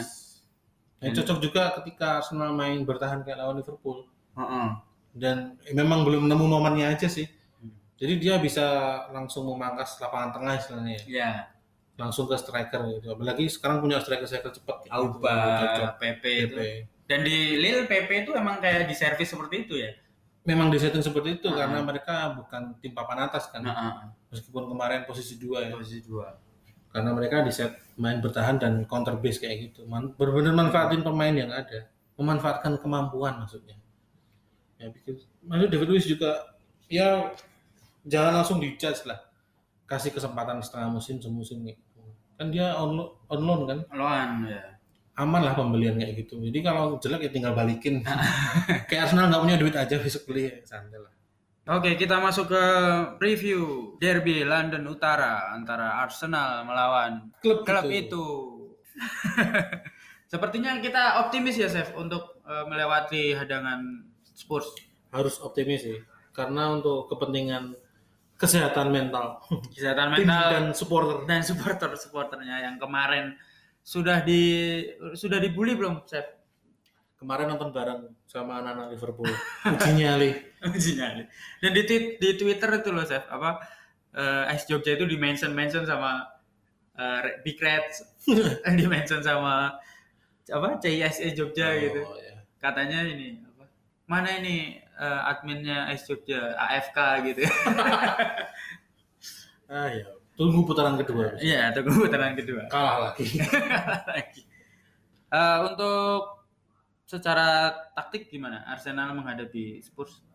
Speaker 2: Yang cocok juga ketika Arsenal main bertahan kayak lawan Liverpool.
Speaker 1: Heeh.
Speaker 2: dan memang belum nemu momennya aja sih.
Speaker 1: Hmm.
Speaker 2: Jadi dia bisa langsung memangkas lapangan tengah istilahnya ya.
Speaker 1: ya
Speaker 2: Langsung ke striker gitu. Apalagi sekarang punya striker-striker cepat. gitu.
Speaker 1: Auba,
Speaker 2: Cocok.
Speaker 1: PP itu
Speaker 2: PP.
Speaker 1: dan di Lille PP itu emang kayak di servis seperti itu ya
Speaker 2: Memang disetting seperti itu
Speaker 1: Ah.
Speaker 2: karena mereka bukan tim papan atas kan.
Speaker 1: Heeh.
Speaker 2: Meskipun kemarin posisi dua ya.
Speaker 1: posisi dua
Speaker 2: Karena mereka diset main bertahan dan counter base kayak gitu. Man, benar-benar manfaatin pemain yang ada. Memanfaatkan kemampuan maksudnya. Ya bikin. Maksudnya David Luiz juga ya jangan langsung dijudge lah. Kasih kesempatan setengah musim semusim gitu. Kan dia on, on loan kan.
Speaker 1: lawan ya
Speaker 2: Aman lah pembelian kayak gitu. Jadi kalau jelek ya tinggal balikin. kayak Arsenal nggak punya duit aja besok beli ya santai lah.
Speaker 1: Oke, kita masuk ke preview derby London Utara antara Arsenal melawan
Speaker 2: Klub,
Speaker 1: klub
Speaker 2: itu.
Speaker 1: itu. Sepertinya kita optimis ya, Chef, untuk eh, melewati hadangan Spurs.
Speaker 2: Harus optimis sih. Karena untuk kepentingan kesehatan mental
Speaker 1: Kesehatan mental
Speaker 2: dan supporter
Speaker 1: dan supporter-supporternya yang kemarin sudah di sudah dibully belum, Chef?
Speaker 2: Kemarin nonton bareng sama anak-anak Liverpool uji nyali
Speaker 1: Uji nyali. Dan di, di Twitter itu loh, Chef, apa eh Ice Jogja itu di mention mention sama eh, Re- Big Reds, di mention sama apa CISE Jogja gitu.
Speaker 2: Oh, ya.
Speaker 1: katanya ini apa? Mana ini eh, adminnya S Jogja AFK gitu.
Speaker 2: Ah ya, tunggu putaran kedua.
Speaker 1: Iya, tunggu putaran kedua.
Speaker 2: Kalah lagi.
Speaker 1: lagi. Eh, untuk secara taktik gimana Arsenal menghadapi Spurs?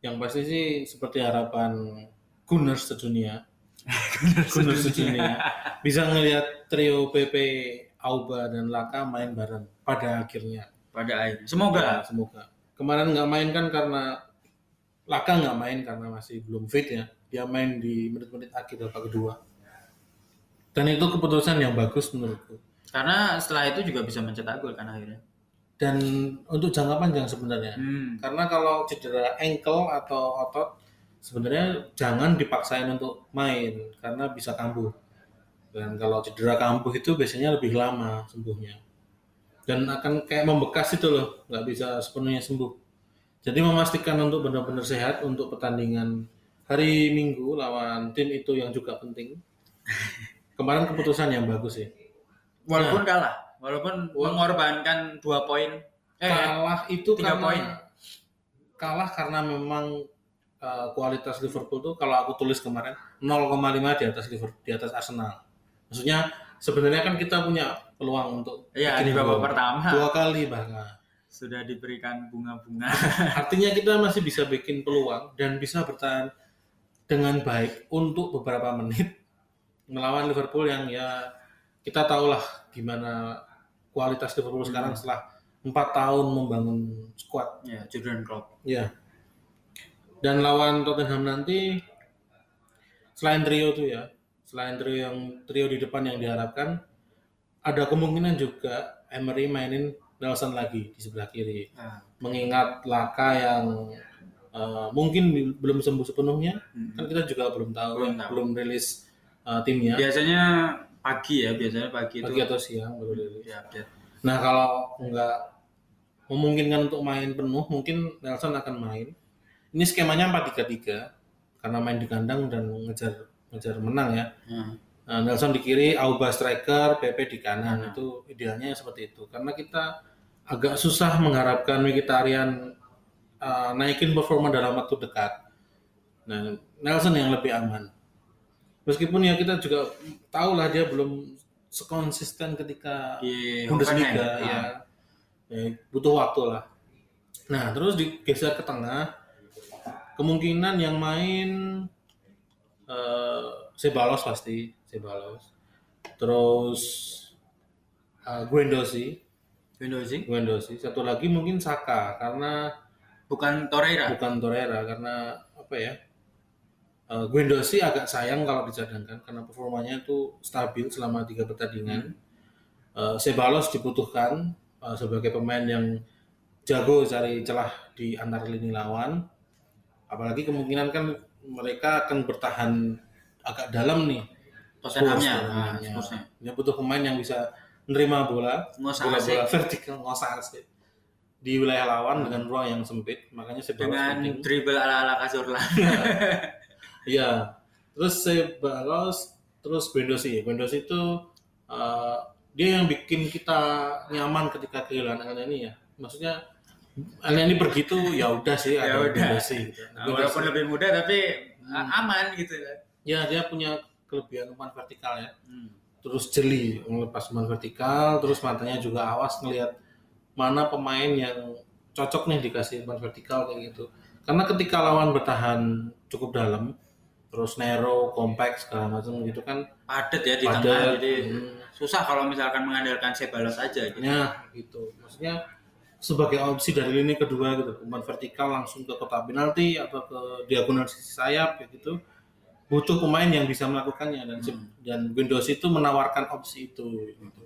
Speaker 2: Yang pasti sih seperti harapan Gunners sedunia. Gunners sedunia. Bisa ngelihat trio PP Auba dan Laka main bareng pada akhirnya.
Speaker 1: Pada akhirnya.
Speaker 2: Ya,
Speaker 1: Semoga.
Speaker 2: semoga. Kemarin nggak main kan karena Laka nggak main karena masih belum fit ya. Dia main di menit-menit akhir babak kedua. Dan itu keputusan yang bagus menurutku.
Speaker 1: Karena setelah itu juga bisa mencetak gol kan akhirnya.
Speaker 2: Dan untuk jangka panjang sebenarnya.
Speaker 1: Hmm.
Speaker 2: Karena kalau cedera ankle atau otot sebenarnya jangan dipaksain untuk main karena bisa kambuh. Dan kalau cedera kambuh itu biasanya lebih lama sembuhnya. Dan akan kayak membekas itu loh, nggak bisa sepenuhnya sembuh. Jadi memastikan untuk benar-benar sehat untuk pertandingan hari Minggu lawan tim itu yang juga penting. Kemarin keputusan yang bagus sih.
Speaker 1: Walaupun
Speaker 2: Nah.
Speaker 1: kalah, walaupun mengorbankan dua poin. Eh,
Speaker 2: kalah itu
Speaker 1: tiga
Speaker 2: karena
Speaker 1: poin.
Speaker 2: kalah karena memang uh, kualitas Liverpool tuh kalau aku tulis kemarin 0,5 di atas Liverpool di atas Arsenal. Maksudnya sebenarnya kan kita punya peluang untuk bikin
Speaker 1: di babak pertama.
Speaker 2: dua kali bahkan.
Speaker 1: sudah diberikan bunga-bunga.
Speaker 2: Artinya kita masih bisa bikin peluang dan bisa bertahan dengan baik untuk beberapa menit melawan Liverpool yang ya kita tahulah gimana kualitas Liverpool sekarang setelah empat tahun membangun squad
Speaker 1: ya, Jurgen Klopp.
Speaker 2: Ya. Dan lawan Tottenham nanti selain trio tuh ya, selain trio yang trio di depan yang diharapkan, ada kemungkinan juga Emery mainin Nelson lagi di sebelah kiri.
Speaker 1: Nah,
Speaker 2: Mengingat Laka yang eh, mungkin belum sembuh sepenuhnya,
Speaker 1: hmm.
Speaker 2: kan kita juga belum tahu,
Speaker 1: Belum tahu.
Speaker 2: belum rilis eh, timnya.
Speaker 1: Biasanya pagi ya, biasanya pagi itu.
Speaker 2: Pagi atau siang baru rilis.
Speaker 1: Ya, update.
Speaker 2: Nah kalau nggak memungkinkan untuk main penuh, mungkin Nelson akan main. Ini skemanya 4-3-3 karena main di kandang dan ngejar ngejar menang ya.
Speaker 1: Hmm.
Speaker 2: Nah, Nelson di kiri, Auba striker, PP di kanan
Speaker 1: Hmm.
Speaker 2: itu idealnya seperti itu. Karena kita agak susah mengharapkan Mkhitaryan uh, naikin performa dalam waktu dekat. Nah, Nelson yang lebih aman. Meskipun ya kita juga tahu lah dia belum sekonsisten ketika
Speaker 1: Di
Speaker 2: Bundesliga
Speaker 1: Hoffenheim.
Speaker 2: ya.
Speaker 1: Ah.
Speaker 2: ya butuh waktu lah. Nah terus digeser ke tengah, kemungkinan yang main eh Sebalos pasti Sebalos, terus eh, Guendouzi,
Speaker 1: Windows sih.
Speaker 2: Guendouzi, satu lagi mungkin Saka karena
Speaker 1: Bukan Torreira.
Speaker 2: bukan Torreira karena apa ya? Uh, Guendouzi agak sayang kalau dicadangkan karena performanya itu stabil selama tiga pertandingan. Uh, Sebalos dibutuhkan uh, sebagai pemain yang jago cari celah di antar lini lawan. Apalagi kemungkinan kan mereka akan bertahan agak dalam nih.
Speaker 1: Tottenhamnya. Ah.
Speaker 2: Dia butuh pemain yang bisa menerima bola, bola-bola vertikal, ngosah asik di wilayah lawan dengan ruang yang sempit. Makanya Sebalos
Speaker 1: Dengan
Speaker 2: penting.
Speaker 1: dribble ala-ala Cazorla.
Speaker 2: Iya. Terus Sebalos, terus Guendouzi. Guendouzi itu uh, dia yang bikin kita nyaman ketika kehilangan Elneny ya. Maksudnya Elneny pergi tuh ya udah sih
Speaker 1: Ya
Speaker 2: ada
Speaker 1: udah.
Speaker 2: Guendouzi gitu.
Speaker 1: Nah, walaupun lebih muda tapi
Speaker 2: Hmm.
Speaker 1: aman gitu kan.
Speaker 2: Ya dia punya kelebihan umpan vertikal ya.
Speaker 1: Hmm.
Speaker 2: Terus jeli melepas umpan vertikal, terus matanya juga awas ngelihat mana pemain yang cocok nih dikasih umpan vertikal kayak gitu. Karena ketika lawan bertahan cukup dalam, terus narrow, compact segala macam gitu kan
Speaker 1: Padat ya di
Speaker 2: Padat,
Speaker 1: tengah jadi
Speaker 2: hmm.
Speaker 1: susah kalau misalkan mengandalkan Sebalos aja gitu.
Speaker 2: Ya, gitu. Maksudnya sebagai opsi dari lini kedua gitu, umpan vertikal langsung ke kotak penalti atau ke diagonal sisi sayap kayak gitu. Butuh pemain yang bisa melakukannya dan
Speaker 1: Hmm.
Speaker 2: dan Windows itu menawarkan opsi itu gitu.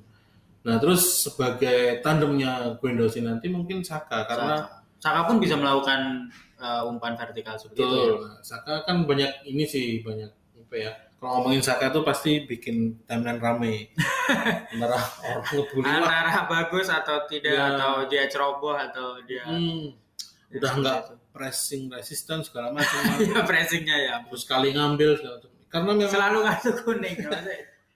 Speaker 2: Nah, terus sebagai tandemnya Windows nanti mungkin Saka karena
Speaker 1: Saka. Saka pun bisa melakukan uh, umpan vertikal seperti itu. ya.
Speaker 2: betul. Saka kan banyak ini sih banyak apa ya? Kalau ngomongin Saka tuh pasti bikin timeline rame. Antara orang ngebully
Speaker 1: Antara bagus atau tidak
Speaker 2: Ya.
Speaker 1: atau dia ceroboh atau dia
Speaker 2: Hmm, udah nggak
Speaker 1: itu.
Speaker 2: pressing resisten segala macam
Speaker 1: ya pressingnya ya.
Speaker 2: terus kali ngambil segala macam karena memang
Speaker 1: Selalu kartu kuning.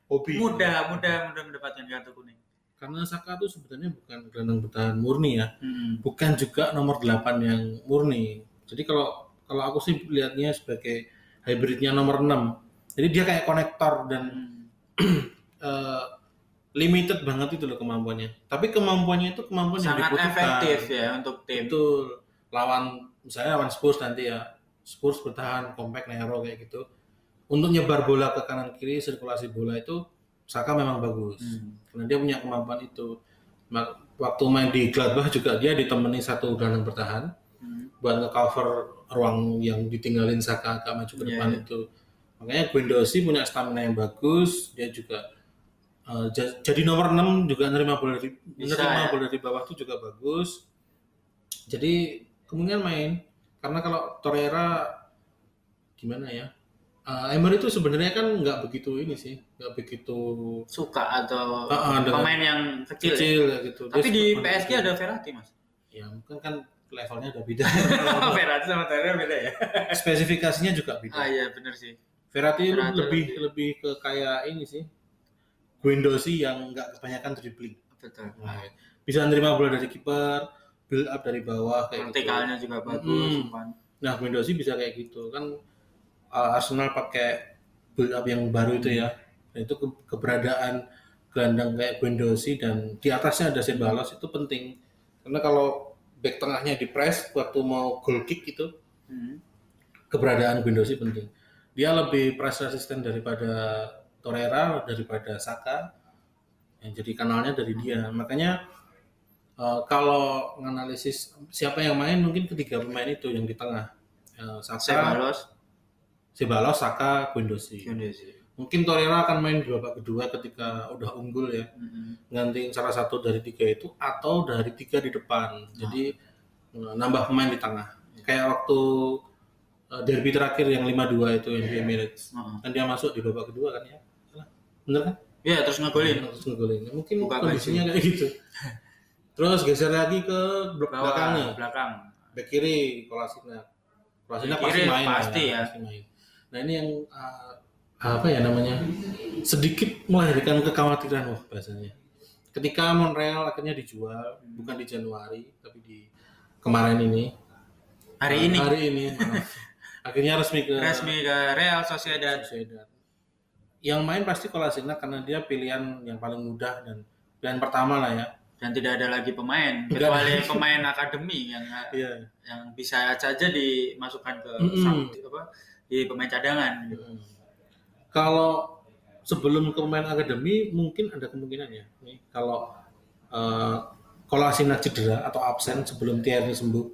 Speaker 2: hobi
Speaker 1: mudah mudah mudah mendapatkan kartu kuning.
Speaker 2: karena Saka tuh sebenarnya bukan gelandang bertahan murni ya
Speaker 1: Mm-mm.
Speaker 2: bukan juga nomor 8 yang murni jadi kalau kalau aku sih lihatnya sebagai hybridnya nomor 6 jadi dia kayak konektor dan eh, limited banget itu loh kemampuannya tapi kemampuannya itu kemampuan yang
Speaker 1: sangat
Speaker 2: dibutuhkan
Speaker 1: efektif ya untuk tim.
Speaker 2: Betul. Lawan misalnya lawan Spurs nanti ya. Spurs bertahan compact narrow kayak gitu. Untuk nyebar bola ke kanan kiri sirkulasi bola itu Saka memang bagus.
Speaker 1: Hmm.
Speaker 2: Karena dia punya kemampuan itu. Waktu main di Gladbach juga dia ditemani satu gelandang bertahan
Speaker 1: Hmm.
Speaker 2: buat nge-cover ruang yang ditinggalin Saka agak maju ke
Speaker 1: Iya,
Speaker 2: depan
Speaker 1: iya.
Speaker 2: itu. Makanya Guendouzi punya stamina yang bagus, dia juga uh, ja- jadi nomor 6 juga nerima bola dari
Speaker 1: Bisa,
Speaker 2: nerima
Speaker 1: ya.
Speaker 2: bola dari bawah itu juga bagus. Jadi kemungkinan main karena kalau Torreira gimana ya? Uh, Emery itu sebenarnya kan nggak begitu ini sih, nggak begitu
Speaker 1: Suka atau
Speaker 2: ah, dengan-
Speaker 1: pemain yang kecil. ya?
Speaker 2: kecil kayak gitu. Dia
Speaker 1: Tapi di
Speaker 2: suka-
Speaker 1: PSG ada Verratti mas.
Speaker 2: ya mungkin kan levelnya udah beda.
Speaker 1: Verratti sama Torreira beda ya.
Speaker 2: Spesifikasinya juga beda.
Speaker 1: Ah iya benar sih.
Speaker 2: Verratti itu
Speaker 1: Verratti
Speaker 2: lebih
Speaker 1: lebih-
Speaker 2: lebih ke kayak ini sih. Guendouzi yang nggak kebanyakan dribbling.
Speaker 1: Betul.
Speaker 2: Nah, bisa nerima bola dari kiper, build up dari bawah kayak gitu.
Speaker 1: Vertikalnya juga bagus.
Speaker 2: Mm-mm.
Speaker 1: umpan.
Speaker 2: Nah, Guendouzi bisa kayak gitu. Kan uh, Arsenal pakai build up yang baru itu ya. Nah, itu ke- keberadaan gelandang kayak Guendouzi dan di atasnya ada Ceballos itu penting. Karena kalau back tengahnya di press waktu mau goal kick itu
Speaker 1: Hmm.
Speaker 2: keberadaan Guendouzi penting. Dia lebih press resistant daripada Torreira, daripada Saka. Yang jadi kanalnya dari dia. Makanya eh, kalau menganalisis siapa yang main mungkin ketiga pemain itu yang di tengah. Eh, Saka,
Speaker 1: Ceballos,
Speaker 2: Ceballos, Saka, Guendouzi.
Speaker 1: Guendouzi.
Speaker 2: Mungkin Torreira akan main di babak kedua ketika udah unggul ya. Gantiin salah satu dari tiga itu atau dari tiga di depan. Jadi eh, nambah pemain di tengah. Kayak waktu eh, derby terakhir yang 5-2 itu yang di Emirates.
Speaker 1: Heeh.
Speaker 2: Kan dia masuk di babak kedua kan ya? Bener kan?
Speaker 1: Iya terus ngegolin.
Speaker 2: Terus ngegolin. Mungkin
Speaker 1: Buka
Speaker 2: kondisinya kayak gitu. Terus geser lagi ke blok belakangnya.
Speaker 1: belakang.
Speaker 2: Back kiri Kolasinac. Kolasinac
Speaker 1: Back
Speaker 2: pasti main.
Speaker 1: pasti ya.
Speaker 2: pasti main. Nah ini yang uh, apa ya namanya sedikit melahirkan kekhawatiran wah bahasanya. Ketika Monreal akhirnya dijual bukan di Januari tapi di kemarin ini.
Speaker 1: Hari
Speaker 2: Uh,
Speaker 1: ini
Speaker 2: Hari ini. maaf. akhirnya resmi ke
Speaker 1: resmi ke Real Sociedad.
Speaker 2: Sociedad. Yang main pasti Kolasinac karena dia pilihan yang paling mudah dan pilihan pertama lah ya.
Speaker 1: dan tidak ada lagi pemain kecuali pemain akademi yang
Speaker 2: Iya.
Speaker 1: yang bisa saja dimasukkan ke
Speaker 2: Mm-mm.
Speaker 1: sam- apa di pemain cadangan gitu.
Speaker 2: Hmm. Kalau sebelum ke pemain akademi mungkin ada kemungkinan ya. Nih, kalau uh, Kolasinac cedera atau absen sebelum Tierney sembuh,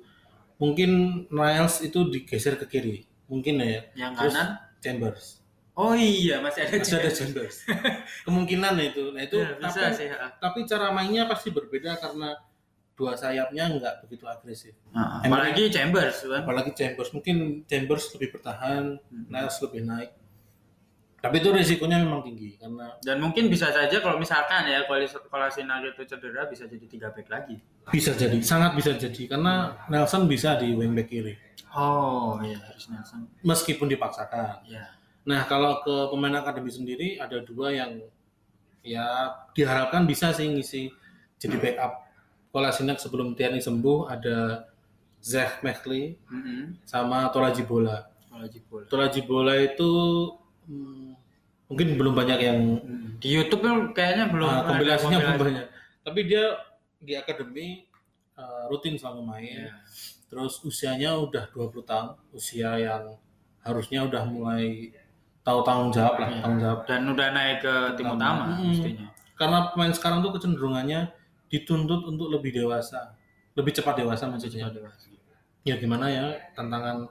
Speaker 2: mungkin Niles itu digeser ke kiri. Mungkin ya.
Speaker 1: Yang
Speaker 2: Terus
Speaker 1: kanan?
Speaker 2: Chambers.
Speaker 1: Oh iya masih ada
Speaker 2: Masih ada
Speaker 1: Chambers.
Speaker 2: Chambers. kemungkinan itu. Nah itu
Speaker 1: Ya, bisa
Speaker 2: tapi,
Speaker 1: sih.
Speaker 2: tapi cara mainnya pasti berbeda karena dua sayapnya nggak begitu agresif.
Speaker 1: Ah,
Speaker 2: Emang-
Speaker 1: apalagi Chambers kan.
Speaker 2: Apalagi Chambers, mungkin Chambers lebih bertahan,
Speaker 1: Hmm.
Speaker 2: Niles lebih naik. Tapi itu risikonya memang tinggi karena
Speaker 1: Dan mungkin bisa saja kalau misalkan ya Kolasinac itu cedera bisa jadi tiga back lagi.
Speaker 2: bisa jadi, sangat bisa jadi karena Nelson bisa di wingback kiri
Speaker 1: Oh iya harus Nelson.
Speaker 2: meskipun dipaksakan.
Speaker 1: Ya.
Speaker 2: Nah kalau ke pemain akademi sendiri ada dua yang ya diharapkan bisa sih ngisi jadi backup. Kolasinac sebelum Tierney sembuh ada Zach McLean
Speaker 1: Mm-mm.
Speaker 2: sama Toraji Bola.
Speaker 1: Kalau jebol.
Speaker 2: Toraji Bola itu hmm, mungkin belum banyak yang.
Speaker 1: Di YouTube kan kayaknya belum
Speaker 2: Nah, kompilasinya belum banyak. Tapi dia di akademi uh, rutin selalu main.
Speaker 1: Iya.
Speaker 2: Terus usianya udah 20 tahun, usia yang harusnya udah mulai tahu tanggung jawab lah,
Speaker 1: Iya.
Speaker 2: tanggung jawab.
Speaker 1: Dan udah naik ke tim
Speaker 2: Utama.
Speaker 1: utama
Speaker 2: Mm.
Speaker 1: mestinya.
Speaker 2: Karena pemain sekarang tuh kecenderungannya dituntut untuk lebih dewasa, lebih cepat dewasa maksudnya. Ya gimana ya tantangan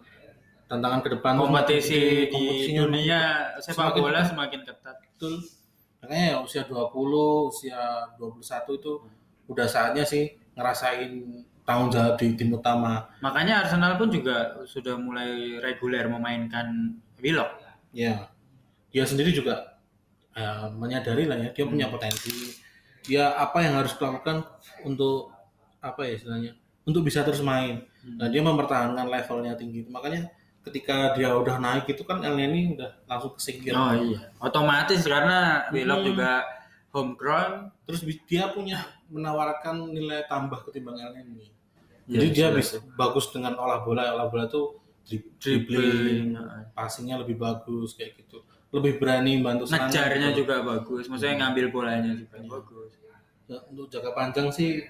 Speaker 2: tantangan ke depan
Speaker 1: kompetisi di
Speaker 2: kompetisinya
Speaker 1: dunia sepak
Speaker 2: semakin
Speaker 1: bola semakin ketat.
Speaker 2: betul. Makanya ya usia 20, usia 21 itu udah saatnya sih ngerasain tanggung jawab di tim utama.
Speaker 1: Makanya Arsenal pun juga sudah mulai reguler memainkan Willock.
Speaker 2: Ya, dia sendiri juga eh, menyadari lah ya, dia punya potensi. Dia apa yang harus dilakukan untuk apa ya istilahnya, untuk bisa terus main. Nah dia mempertahankan levelnya tinggi. Makanya ketika dia udah naik itu kan El Neni udah langsung kesingkir.
Speaker 1: Oh iya, otomatis karena Willock
Speaker 2: Hmm.
Speaker 1: juga homegrown.
Speaker 2: terus dia punya menawarkan nilai tambah ketimbang El Neni.
Speaker 1: Ya,
Speaker 2: Jadi dia bisa bagus dengan olah bola, olah bola tuh dri-
Speaker 1: Dribbling,
Speaker 2: dribbling, passingnya lebih bagus kayak gitu. Lebih berani bantu
Speaker 1: ngejarnya
Speaker 2: gitu.
Speaker 1: juga bagus. Maksudnya ngambil bolanya juga bagus.
Speaker 2: Ya, untuk jangka panjang sih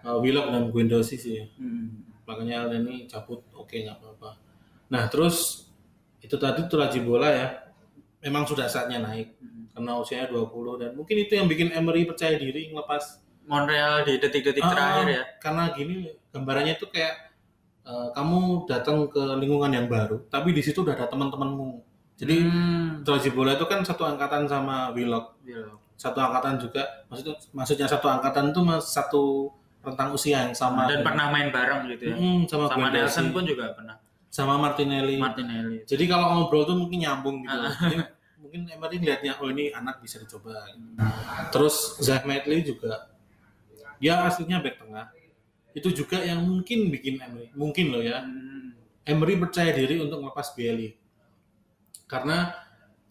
Speaker 2: uh, Willock dan Guendouzi sih.
Speaker 1: Hmm.
Speaker 2: Makanya El cabut oke nggak apa-apa. Nah terus itu tadi tuh Raji bola ya. Memang sudah saatnya naik
Speaker 1: Hmm.
Speaker 2: karena usianya 20 dan mungkin itu yang bikin Emery percaya diri ngelepas
Speaker 1: Montreal di detik-detik
Speaker 2: Ah,
Speaker 1: terakhir ya.
Speaker 2: Karena gini gambarannya itu kayak eh, kamu datang ke lingkungan yang baru, tapi di situ udah ada teman-temanmu. Jadi
Speaker 1: Hmm.
Speaker 2: Bola itu kan satu angkatan sama Willock,
Speaker 1: Willock.
Speaker 2: satu angkatan juga. Maksudnya maksudnya satu angkatan itu satu rentang usia yang sama.
Speaker 1: Dan pernah main bareng gitu ya.
Speaker 2: Mm, sama,
Speaker 1: Sama Nelson pun juga pernah.
Speaker 2: Sama Martinelli.
Speaker 1: Martinelli.
Speaker 2: Jadi kalau ngobrol tuh mungkin nyambung gitu.
Speaker 1: Ah.
Speaker 2: Mungkin Emery lihatnya oh ini anak bisa dicoba. Terus Zach Medley juga dia aslinya back tengah. Itu juga yang mungkin bikin Emery mungkin loh ya.
Speaker 1: Hmm.
Speaker 2: Emery percaya diri untuk melepas Bailey. Karena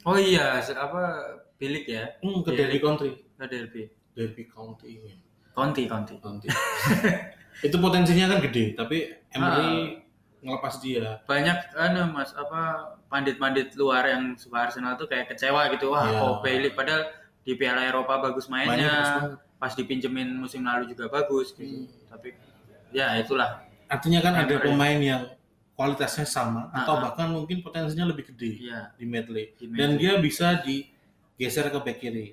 Speaker 1: Oh iya, apa bilik ya?
Speaker 2: hmm, ke. Derby Country,
Speaker 1: Ke Derby.
Speaker 2: Derby County.
Speaker 1: Conti, Conti.
Speaker 2: County. itu potensinya kan gede, tapi Emery ngelepas dia.
Speaker 1: Banyak anu Mas, apa pandit-pandit luar yang suka Arsenal tuh kayak kecewa gitu. Wah,
Speaker 2: Iya.
Speaker 1: kok Bailey padahal di Piala Eropa bagus mainnya.
Speaker 2: Banget.
Speaker 1: pas dipinjemin musim lalu juga bagus gitu. Tapi ya itulah.
Speaker 2: Artinya kan ada pemain yang kualitasnya sama atau
Speaker 1: Ah.
Speaker 2: bahkan mungkin potensinya lebih gede.
Speaker 1: Iya.
Speaker 2: di medley
Speaker 1: Di
Speaker 2: dan dia bisa digeser ke back kiri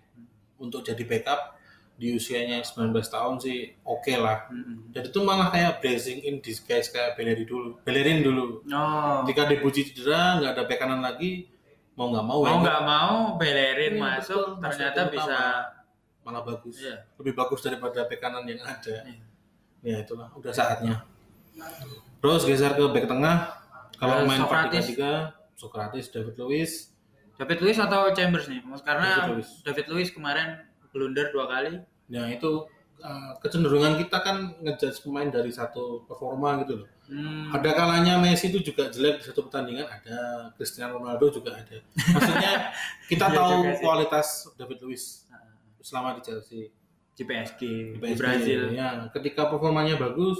Speaker 2: untuk jadi backup di usianya 19 tahun sih oke lah
Speaker 1: Mm-mm.
Speaker 2: jadi itu malah kayak blessing in disguise kayak Bellerin dulu Bellerin dulu
Speaker 1: Oh.
Speaker 2: ketika Debuchy cedera nggak ada back kanan lagi mau nggak mau
Speaker 1: Mau
Speaker 2: ya
Speaker 1: nggak mau Bellerin
Speaker 2: Iya,
Speaker 1: masuk
Speaker 2: betul, masuk
Speaker 1: ternyata bisa
Speaker 2: malah bagus
Speaker 1: Iya.
Speaker 2: lebih bagus daripada back kanan yang ada
Speaker 1: Iya.
Speaker 2: ya itulah udah saatnya terus geser ke back tengah kalau main
Speaker 1: Socrates.
Speaker 2: 4-3-3 Socrates David Luiz
Speaker 1: David Luiz atau Chambers nih? Mas karena
Speaker 2: David Luiz.
Speaker 1: David Luiz kemarin blunder dua kali.
Speaker 2: Ya itu uh, kecenderungan kita kan ngejudge pemain dari satu performa gitu loh.
Speaker 1: Hmm.
Speaker 2: Ada kalanya Messi itu juga jelek di satu pertandingan, ada Cristiano Ronaldo juga ada. Maksudnya kita
Speaker 1: Iya
Speaker 2: tahu kualitas David Luiz selama di Chelsea,
Speaker 1: di PSG,
Speaker 2: di,
Speaker 1: di,
Speaker 2: PSG.
Speaker 1: Brazil.
Speaker 2: Ya, ketika performanya bagus,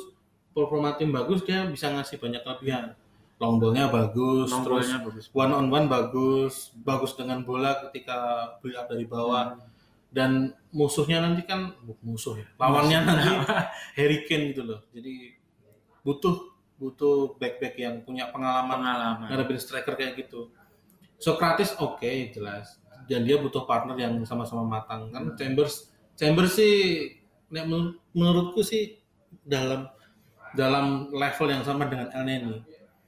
Speaker 2: performa tim bagus, dia bisa ngasih banyak kelebihan. Long ball-nya bagus,
Speaker 1: Long
Speaker 2: terus
Speaker 1: bagus.
Speaker 2: one on one bagus, bagus dengan bola ketika build up dari bawah. Dan musuhnya nanti kan musuh ya, lawannya nanti Harry Kane gitu loh. Jadi butuh butuh back back yang punya pengalaman
Speaker 1: Pengalaman.
Speaker 2: ngadepin striker kayak gitu. Socrates oke jelas, dan dia butuh partner yang sama-sama matang kan. Chambers Chambers sih menurutku sih dalam dalam level yang sama dengan El Neni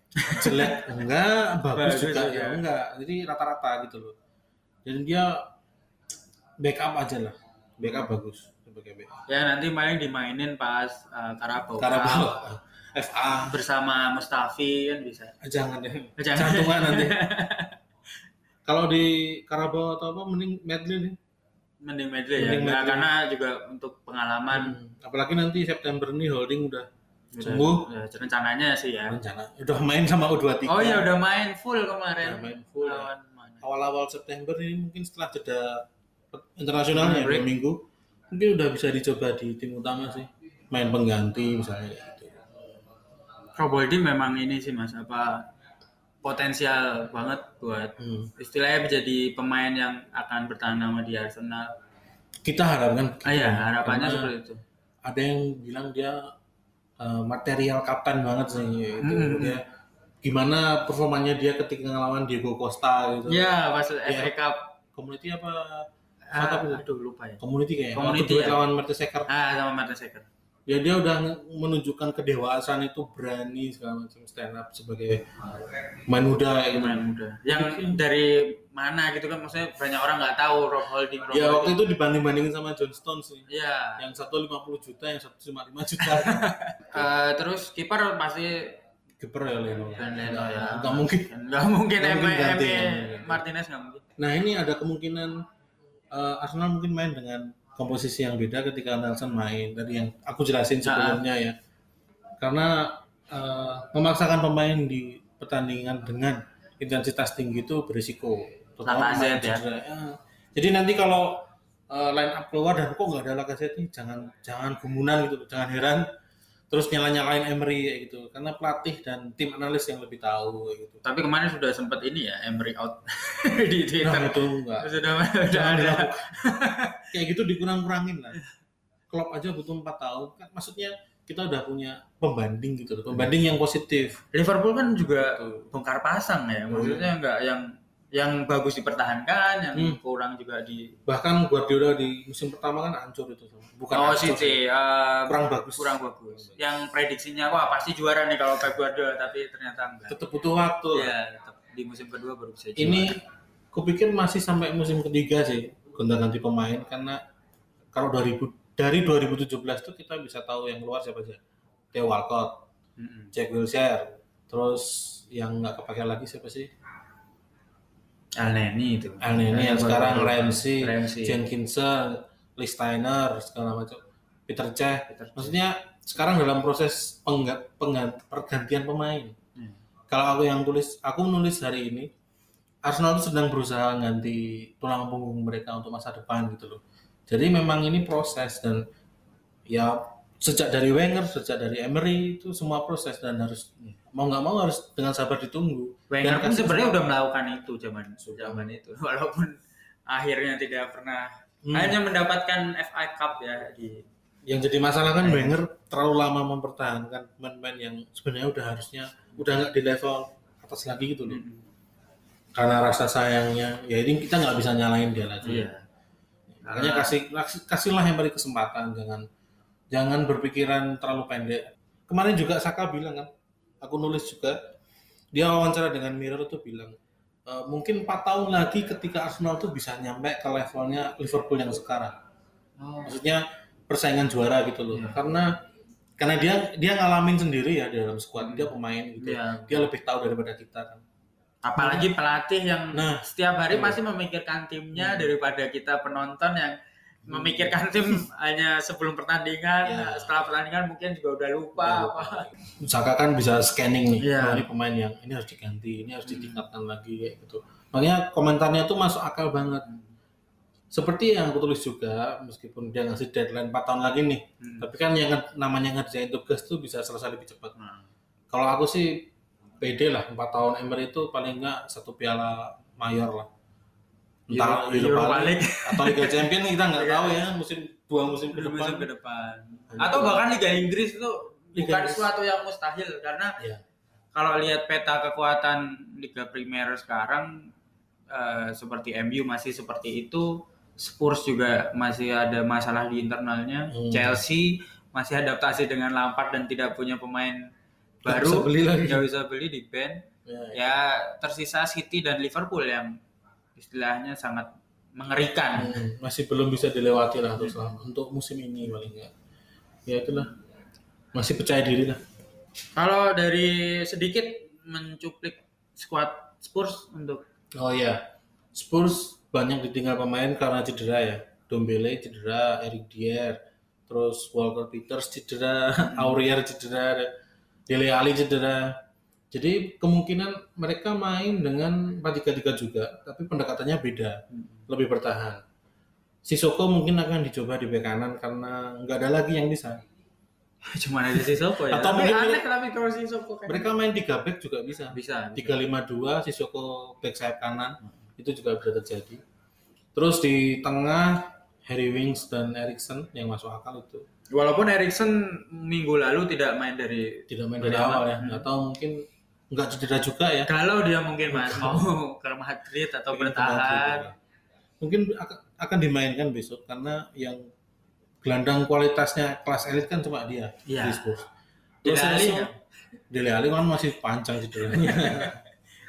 Speaker 2: jelek enggak bagus,
Speaker 1: Bagus
Speaker 2: juga
Speaker 1: juga.
Speaker 2: ya enggak jadi rata-rata gitu loh jadi dia backup aja lah. Backup bagus. Sebagai backup.
Speaker 1: Ya nanti paling dimainin pas uh, Cup.
Speaker 2: Bawa FA
Speaker 1: bersama Mustafi kan bisa.
Speaker 2: jangan deh.
Speaker 1: Jangan.
Speaker 2: jantungan nanti. Kalau di Karabau atau apa mending medley nih.
Speaker 1: Mending medley ya. Nah,
Speaker 2: medley.
Speaker 1: karena juga untuk pengalaman.
Speaker 2: Hmm, apalagi nanti September nih holding udah
Speaker 1: udah-
Speaker 2: sembuh.
Speaker 1: ya, rencananya sih ya.
Speaker 2: rencana. Udah main sama U23
Speaker 1: Oh iya udah main full
Speaker 2: Udah
Speaker 1: kemarin.
Speaker 2: main full ya. Awal-awal September ini mungkin setelah jeda internasionalnya dua minggu mungkin udah bisa dicoba di tim utama sih main pengganti misalnya gitu.
Speaker 1: Roboldi memang ini sih mas apa potensial banget buat
Speaker 2: Hmm.
Speaker 1: istilahnya menjadi pemain yang akan bertahan lama di Arsenal.
Speaker 2: kita harapkan
Speaker 1: Ah ya harapannya seperti itu.
Speaker 2: ada yang bilang dia uh, material kapten banget sih itu
Speaker 1: Hmm.
Speaker 2: dia gimana performanya dia ketika ngelawan Diego Costa gitu
Speaker 1: Ya pas
Speaker 2: Iya.
Speaker 1: FA Cup.
Speaker 2: community apa
Speaker 1: Ah,
Speaker 2: Mantap itu.
Speaker 1: aduh lupa ya.
Speaker 2: community kayaknya
Speaker 1: Community ya.
Speaker 2: lawan Mertesacker
Speaker 1: Ah sama Martin Seker.
Speaker 2: ya dia udah menunjukkan kedewasaan itu berani segala macam stand up sebagai main muda ya gitu.
Speaker 1: Pemain muda. Yang dari mana gitu kan maksudnya banyak orang nggak tahu Rob Holding. Rob
Speaker 2: Ya waktu itu dibanding bandingin sama John Stones sih.
Speaker 1: Iya.
Speaker 2: Yang satu 50 juta, yang satu cuma 5 juta.
Speaker 1: Eh, terus kiper pasti
Speaker 2: Kiper ya Leno.
Speaker 1: Dan Leno ya.
Speaker 2: Nggak mungkin.
Speaker 1: Nggak mungkin
Speaker 2: mungkin nggak mungkin.
Speaker 1: Martinez nggak mungkin.
Speaker 2: Nah ini ada kemungkinan eh, Arsenal mungkin main dengan komposisi yang beda ketika Nelson main. Tadi yang aku jelasin sebelumnya ya. Karena eh, memaksakan pemain di pertandingan dengan intensitas tinggi itu berisiko. Terutama
Speaker 1: ya.
Speaker 2: Ya. Jadi nanti kalau eh, line up keluar dan kok nggak ada Lacazette jangan jangan gumunan gitu jangan heran terus nyala nyalain Emery gitu. Karena pelatih dan tim analis yang lebih tahu gitu.
Speaker 1: Tapi kemarin sudah sempat ini ya Emery out. Di Twitter.
Speaker 2: nah, itu enggak.
Speaker 1: Sudah sudah ada.
Speaker 2: kayak gitu dikurang-kurangin lah. Klopp aja butuh empat tahun. Kan maksudnya kita udah punya pembanding gitu loh. Pembanding yang positif.
Speaker 1: Liverpool kan juga
Speaker 2: Tuh.
Speaker 1: bongkar pasang ya. Maksudnya enggak yang yang bagus dipertahankan, yang
Speaker 2: Hmm.
Speaker 1: kurang juga di
Speaker 2: bahkan Guardiola di musim pertama kan hancur itu bukan
Speaker 1: Oh, City eh,
Speaker 2: kurang bagus
Speaker 1: kurang bagus. Yang prediksinya wah pasti juara nih kalau Pep Guardiola tapi ternyata enggak.
Speaker 2: tetap butuh waktu.
Speaker 1: Ya, tetap di musim kedua baru bisa juara.
Speaker 2: ini kupikir masih sampai musim ketiga sih gonta ganti pemain karena kalau 2000 dari 2017 tuh kita bisa tahu yang keluar siapa aja Theo Walcott,
Speaker 1: Mm-mm.
Speaker 2: Jack Wilshere, terus yang nggak kepake lagi siapa sih?
Speaker 1: Al Neni itu.
Speaker 2: El Neni yang sekarang Ramsey,
Speaker 1: Ramsey.
Speaker 2: Jenkinson, Lee Steiner segala macam, Peter Cech.
Speaker 1: Peter Cech.
Speaker 2: Maksudnya sekarang dalam proses pengga- penggan- pergantian pemain.
Speaker 1: Hmm.
Speaker 2: Kalau aku yang tulis, aku menulis hari ini, Arsenal itu sedang berusaha ganti tulang punggung mereka untuk masa depan gitu loh. Jadi memang ini proses dan ya sejak dari Wenger, sejak dari Emery itu semua proses dan harus mau nggak mau harus dengan sabar ditunggu.
Speaker 1: Wenger pun
Speaker 2: kasih
Speaker 1: sebenarnya udah melakukan itu zaman zaman itu walaupun akhirnya tidak pernah
Speaker 2: Hmm.
Speaker 1: hanya mendapatkan FA Cup ya di
Speaker 2: yang jadi masalah kan Wenger terlalu lama mempertahankan pemain-pemain yang sebenarnya udah harusnya udah nggak di level atas lagi gitu loh. Karena rasa sayangnya, ya ini kita nggak bisa nyalain dia lagi.
Speaker 1: Iya.
Speaker 2: Makanya kasih kasih- kasihlah yang beri kesempatan, jangan jangan berpikiran terlalu pendek. Kemarin juga Saka bilang kan, aku nulis juga, dia wawancara dengan Mirror tuh bilang, "E, mungkin 4 tahun lagi ketika Arsenal tuh bisa nyampe ke levelnya Liverpool yang sekarang.
Speaker 1: Oh,
Speaker 2: Maksudnya persaingan juara gitu loh.
Speaker 1: Iya.
Speaker 2: Karena karena dia dia ngalamin sendiri ya di dalam squad, dia pemain gitu.
Speaker 1: Iya.
Speaker 2: Dia lebih tahu daripada kita kan.
Speaker 1: apalagi pelatih yang
Speaker 2: Nah.
Speaker 1: setiap hari
Speaker 2: Iya.
Speaker 1: masih memikirkan timnya daripada kita penonton yang memikirkan tim hanya sebelum pertandingan, nah, setelah pertandingan mungkin juga udah lupa
Speaker 2: Udah
Speaker 1: apa.
Speaker 2: lupa. Saka kan bisa scanning nih, oh, ini pemain yang ini harus diganti, ini harus ditingkatkan lagi kayak gitu. Makanya komentarnya tuh masuk akal banget. Seperti yang aku tulis juga, meskipun dia ngasih deadline 4 tahun lagi nih,
Speaker 1: Hmm.
Speaker 2: tapi kan yang namanya ngerjain tugas tuh bisa selesai lebih cepat.
Speaker 1: Nah,
Speaker 2: Kalau aku sih pede lah, 4 tahun Emery itu paling nggak satu piala mayor lah. Entah
Speaker 1: Euro-
Speaker 2: League atau Liga Champions kita nggak
Speaker 1: Iya.
Speaker 2: tahu ya musim dua musim ke
Speaker 1: Musim
Speaker 2: depan.
Speaker 1: ke depan. Atau bahkan Liga Inggris itu
Speaker 2: Liga
Speaker 1: bukan
Speaker 2: Inggris.
Speaker 1: sesuatu yang mustahil karena
Speaker 2: Iya.
Speaker 1: kalau lihat peta kekuatan Liga Primer sekarang eh, seperti MU masih seperti itu, Spurs juga masih ada masalah di internalnya,
Speaker 2: Hmm.
Speaker 1: Chelsea masih adaptasi dengan Lampard dan tidak punya pemain
Speaker 2: Nggak
Speaker 1: baru,
Speaker 2: bisa beli lagi.
Speaker 1: nggak bisa beli di band.
Speaker 2: Ya,
Speaker 1: Ya tersisa City dan Liverpool yang istilahnya sangat mengerikan.
Speaker 2: Hmm, masih belum bisa dilewati lah untuk selama- untuk musim ini paling nggak. Ya itulah. Masih percaya diri lah.
Speaker 1: Kalau dari sedikit mencuplik squad Spurs untuk
Speaker 2: Oh iya. Spurs banyak ditinggal pemain karena cedera ya. Dombele cedera, Eric Dier, terus Walker Peters cedera, Aurier cedera, Dele Alli cedera. Jadi kemungkinan mereka main dengan 4-3-3 juga, tapi pendekatannya beda, lebih bertahan. Sisoko mungkin akan dicoba di bek kanan karena nggak ada lagi yang bisa.
Speaker 1: cuma ada Sissoko ya.
Speaker 2: Atau
Speaker 1: tapi
Speaker 2: mungkin
Speaker 1: aneh tapi kalau Sissoko kan.
Speaker 2: Mereka main 3 back juga bisa.
Speaker 1: bisa.
Speaker 2: 352 Sisoko back sayap kanan itu juga bisa terjadi. Terus di tengah Harry Winks dan Erikson yang masuk akal itu
Speaker 1: Walaupun Erikson minggu lalu tidak main dari
Speaker 2: tidak main dari awal
Speaker 1: awal.
Speaker 2: ya. Nggak tahu mungkin nggak cedera juga ya.
Speaker 1: kalau dia mungkin mas mau ke Madrid atau
Speaker 2: Mungkin
Speaker 1: bertahan.
Speaker 2: kembali. Mungkin akan, dimainkan besok karena yang gelandang kualitasnya kelas elit kan cuma dia
Speaker 1: Iya.
Speaker 2: di Spurs.
Speaker 1: Dele
Speaker 2: Terus
Speaker 1: Alli
Speaker 2: Celso-
Speaker 1: ya?
Speaker 2: Dele Alli kan masih panjang cederanya.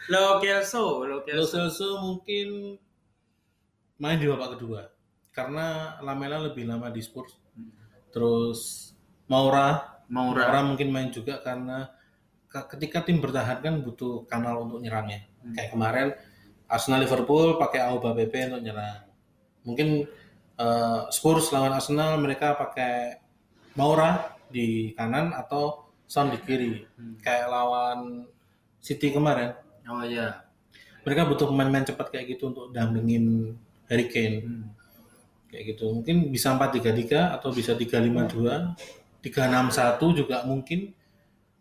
Speaker 1: Lo Kelso, Lo
Speaker 2: Lo
Speaker 1: Kelso.
Speaker 2: Celso mungkin main di babak kedua karena Lamela lebih lama di Spurs. Terus Maura,
Speaker 1: Maura.
Speaker 2: Maura mungkin main juga karena ketika tim bertahan kan butuh kanal untuk nyerangnya. Kayak kemarin Arsenal Liverpool pakai Auba PP untuk nyerang. Mungkin eh, Spurs lawan Arsenal mereka pakai Maura di kanan atau Son di kiri. Kayak lawan City kemarin
Speaker 1: Oh iya.
Speaker 2: mereka butuh pemain-pemain cepat kayak gitu untuk dampingin Harry Kane.
Speaker 1: Hmm.
Speaker 2: kayak gitu mungkin bisa 4-3-3 atau bisa 3-5-2 3-6-1 juga mungkin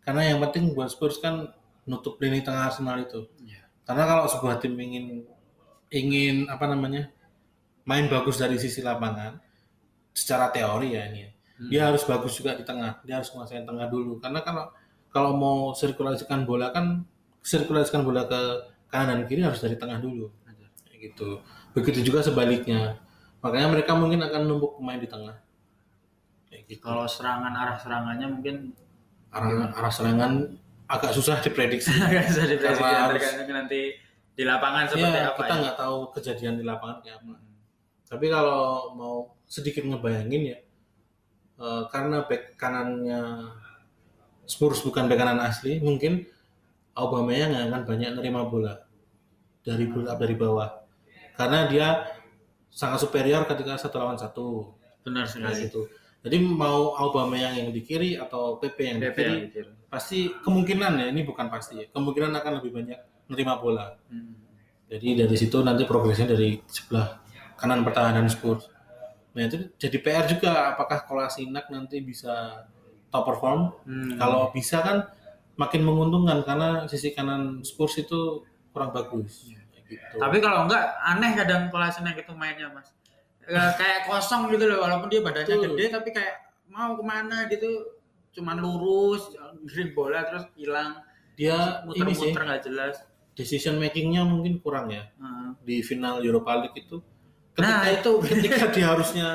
Speaker 2: karena yang penting buat Spurs kan nutup lini tengah Arsenal itu.
Speaker 1: Iya.
Speaker 2: karena kalau sebuah tim ingin ingin apa namanya main bagus dari sisi lapangan secara teori ya ini ya, dia harus bagus juga di tengah. Dia harus menguasai tengah dulu. Karena kalau kalau mau sirkulasikan bola kan sirkulasikan bola ke kanan dan kiri harus dari tengah dulu. Gitu. Begitu juga sebaliknya. Makanya mereka mungkin akan numpuk pemain di tengah. Kayak gitu.
Speaker 1: Kalau serangan arah serangannya mungkin
Speaker 2: arah arah serangan agak susah diprediksi.
Speaker 1: Agak bisa diprediksi
Speaker 2: Karena
Speaker 1: ya,
Speaker 2: harus-
Speaker 1: tergantung nanti di lapangan seperti
Speaker 2: Iya,
Speaker 1: apa
Speaker 2: kita
Speaker 1: ya.
Speaker 2: nggak tahu kejadian di lapangan kayak apa. Tapi kalau mau sedikit ngebayangin ya eh, karena back kanannya Spurs bukan back kanan asli mungkin Aubameyang nggak akan banyak nerima bola dari build up dari bawah. Karena dia sangat superior ketika satu lawan satu.
Speaker 1: Benar sekali.
Speaker 2: gitu jadi mau Aubameyang yang di kiri atau PP yang di
Speaker 1: PP
Speaker 2: kiri
Speaker 1: yang
Speaker 2: pasti kemungkinan ya ini bukan pasti ya kemungkinan akan lebih banyak nerima bola
Speaker 1: Hmm.
Speaker 2: jadi dari situ nanti progresnya dari sebelah kanan pertahanan Spurs. Nah itu jadi PR juga apakah Kolasinac nanti bisa top perform?
Speaker 1: Hmm.
Speaker 2: Kalau bisa kan makin menguntungkan karena sisi kanan Spurs itu kurang bagus. Kayak gitu.
Speaker 1: Tapi kalau enggak aneh kadang Kolasinac itu mainnya mas. Eh, kayak kosong gitu loh walaupun dia badannya
Speaker 2: Betul.
Speaker 1: gede tapi kayak mau ke mana gitu cuman lurus grip bola terus hilang
Speaker 2: dia sih
Speaker 1: muter-muter nggak jelas.
Speaker 2: decision makingnya mungkin kurang ya
Speaker 1: Heeh.
Speaker 2: di final Europa League itu.
Speaker 1: Nah,
Speaker 2: Ketika,
Speaker 1: itu.
Speaker 2: ketika dia harusnya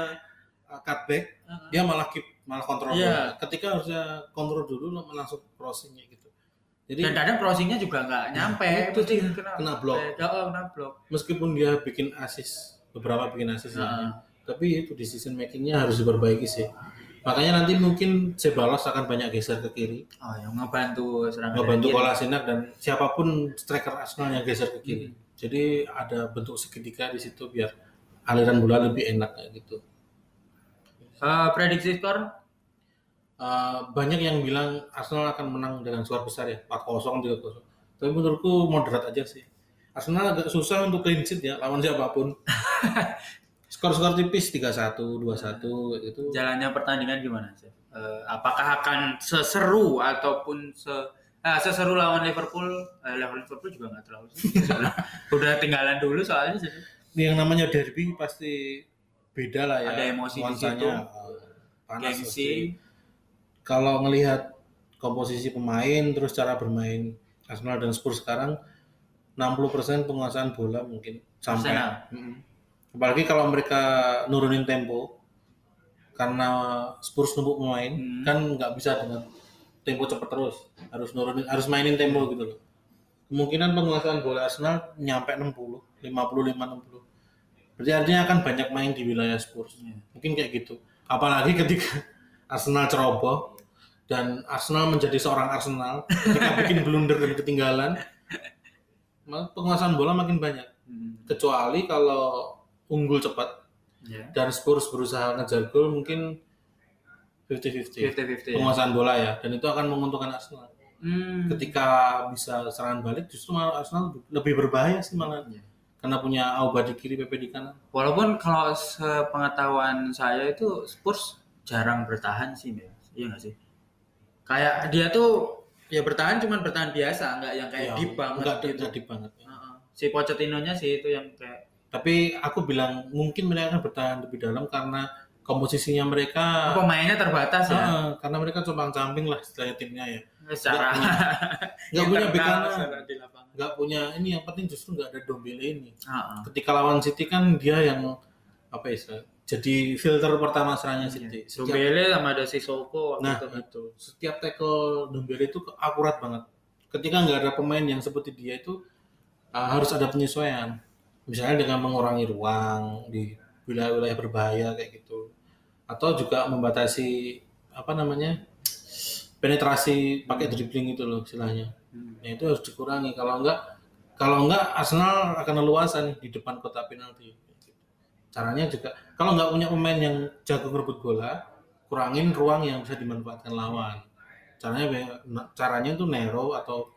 Speaker 2: uh, cutback,
Speaker 1: Heeh.
Speaker 2: dia malah keep malah kontrol. Bola. Ketika harusnya kontrol dulu langsung crossingnya gitu. Jadi
Speaker 1: Dan kadang crossingnya juga nggak nyampe.
Speaker 2: itu
Speaker 1: Mesti
Speaker 2: dia,
Speaker 1: kena,
Speaker 2: kena blok.
Speaker 1: Oh, kena blok.
Speaker 2: meskipun dia bikin assist beberapa bikin assist ya,
Speaker 1: Heeh.
Speaker 2: tapi itu decision makingnya harus diperbaiki sih makanya nanti mungkin Cebalos akan banyak geser ke kiri
Speaker 1: Oh, yang ngebantu serangan.
Speaker 2: ngebantu. Kolasinac dan siapa pun striker Arsenal yang geser ke kiri
Speaker 1: Hmm.
Speaker 2: jadi ada bentuk segitiga di situ biar aliran bola lebih enak kayak gitu
Speaker 1: Eh, prediksi skor
Speaker 2: Eh, banyak yang bilang Arsenal akan menang dengan skor besar ya 4-0 3-0 tapi menurutku moderat aja sih Arsenal agak susah untuk clean sheet ya lawan siapa pun skor-skor tipis 3-1 2-1 kayak gitu
Speaker 1: jalannya pertandingan gimana sih? Eh, apakah akan seseru ataupun se ah, seseru lawan Liverpool? Eh, lawan Liverpool juga nggak terlalu sih. Udah tinggalan dulu soalnya sih.
Speaker 2: yang namanya derby pasti beda lah ya
Speaker 1: Ada emosi di
Speaker 2: nuansanya.
Speaker 1: situ.
Speaker 2: Panas
Speaker 1: Gengsi.
Speaker 2: kalau ngelihat komposisi pemain terus cara bermain Arsenal dan Spurs sekarang 60% penguasaan bola mungkin sampai. Apalagi kalau mereka nurunin tempo karena Spurs numpuk pemain
Speaker 1: Hmm.
Speaker 2: kan nggak bisa dengan tempo cepat terus. Harus nurunin harus mainin tempo gitu loh. Kemungkinan penguasaan bola Arsenal nyampe 60 55 60 berarti artinya akan banyak main di wilayah Spurs.
Speaker 1: Iya.
Speaker 2: mungkin kayak gitu. Apalagi ketika Arsenal ceroboh dan Arsenal menjadi seorang Arsenal ketika bikin blunder dan ketinggalan penguasaan bola makin banyak
Speaker 1: Hmm.
Speaker 2: kecuali kalau unggul cepat
Speaker 1: Ya.
Speaker 2: dan Spurs berusaha ngejar gol mungkin 50-50
Speaker 1: 50-50 ya.
Speaker 2: penguasaan bola ya dan itu akan menguntungkan Arsenal
Speaker 1: Hmm.
Speaker 2: ketika bisa serangan balik justru malah Arsenal lebih berbahaya sih malah
Speaker 1: Iya.
Speaker 2: karena punya Auba di kiri PP di kanan
Speaker 1: Walaupun kalau sepengetahuan saya itu Spurs jarang bertahan sih, Mas. Iya nggak sih? Kayak dia tuh ya bertahan cuman bertahan biasa, nggak yang kayak
Speaker 2: Ya,
Speaker 1: deep banget
Speaker 2: enggak
Speaker 1: gitu.
Speaker 2: enggak deep banget
Speaker 1: Heeh. Si Pochettino-nya sih itu yang kayak
Speaker 2: tapi aku bilang mungkin mereka akan bertahan lebih dalam karena komposisinya mereka
Speaker 1: pemainnya terbatas ya.
Speaker 2: Heeh, karena mereka compang camping lah istilahnya timnya ya
Speaker 1: Secara
Speaker 2: nggak punya bek
Speaker 1: internal,
Speaker 2: kanan
Speaker 1: secara di lapangan.
Speaker 2: nggak punya ini yang penting justru nggak ada Dombele ini
Speaker 1: Heeh.
Speaker 2: ketika lawan City kan dia yang apa ya jadi filter pertama serangan City setiap,
Speaker 1: Dombele sama ada Sissoko waktu
Speaker 2: nah
Speaker 1: itu kan.
Speaker 2: itu setiap tackle Dombele itu akurat banget ketika nggak ada pemain yang seperti dia itu uh, harus ada penyesuaian misalnya dengan mengurangi ruang di wilayah-wilayah berbahaya kayak gitu atau juga membatasi apa namanya penetrasi pakai dribbling itu loh istilahnya
Speaker 1: Hmm.
Speaker 2: Nah, itu harus dikurangi. Kalau enggak, kalau enggak Arsenal akan leluasa nih di depan kotak penalti. Caranya juga, kalau enggak punya pemain yang jago ngerebut bola, kurangin ruang yang bisa dimanfaatkan lawan. Caranya, caranya itu narrow atau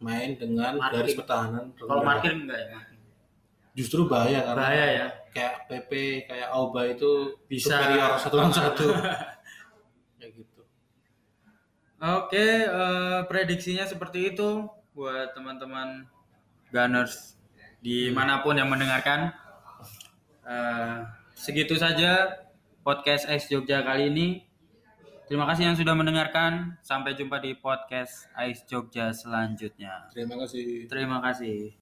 Speaker 2: main dengan
Speaker 1: Marking.
Speaker 2: garis pertahanan.
Speaker 1: Kalau markir enggak ya?
Speaker 2: justru bahaya karena
Speaker 1: Bahaya ya.
Speaker 2: kayak PP kayak Auba itu
Speaker 1: Bisa.
Speaker 2: superior satu lawan satu kayak gitu
Speaker 1: Oke, eh, prediksinya seperti itu buat teman-teman Gunners di mana pun yang mendengarkan. Eh, segitu saja podcast Ice Jogja kali ini. Terima kasih yang sudah mendengarkan. Sampai jumpa di podcast Ice Jogja selanjutnya.
Speaker 2: terima kasih
Speaker 1: Terima kasih.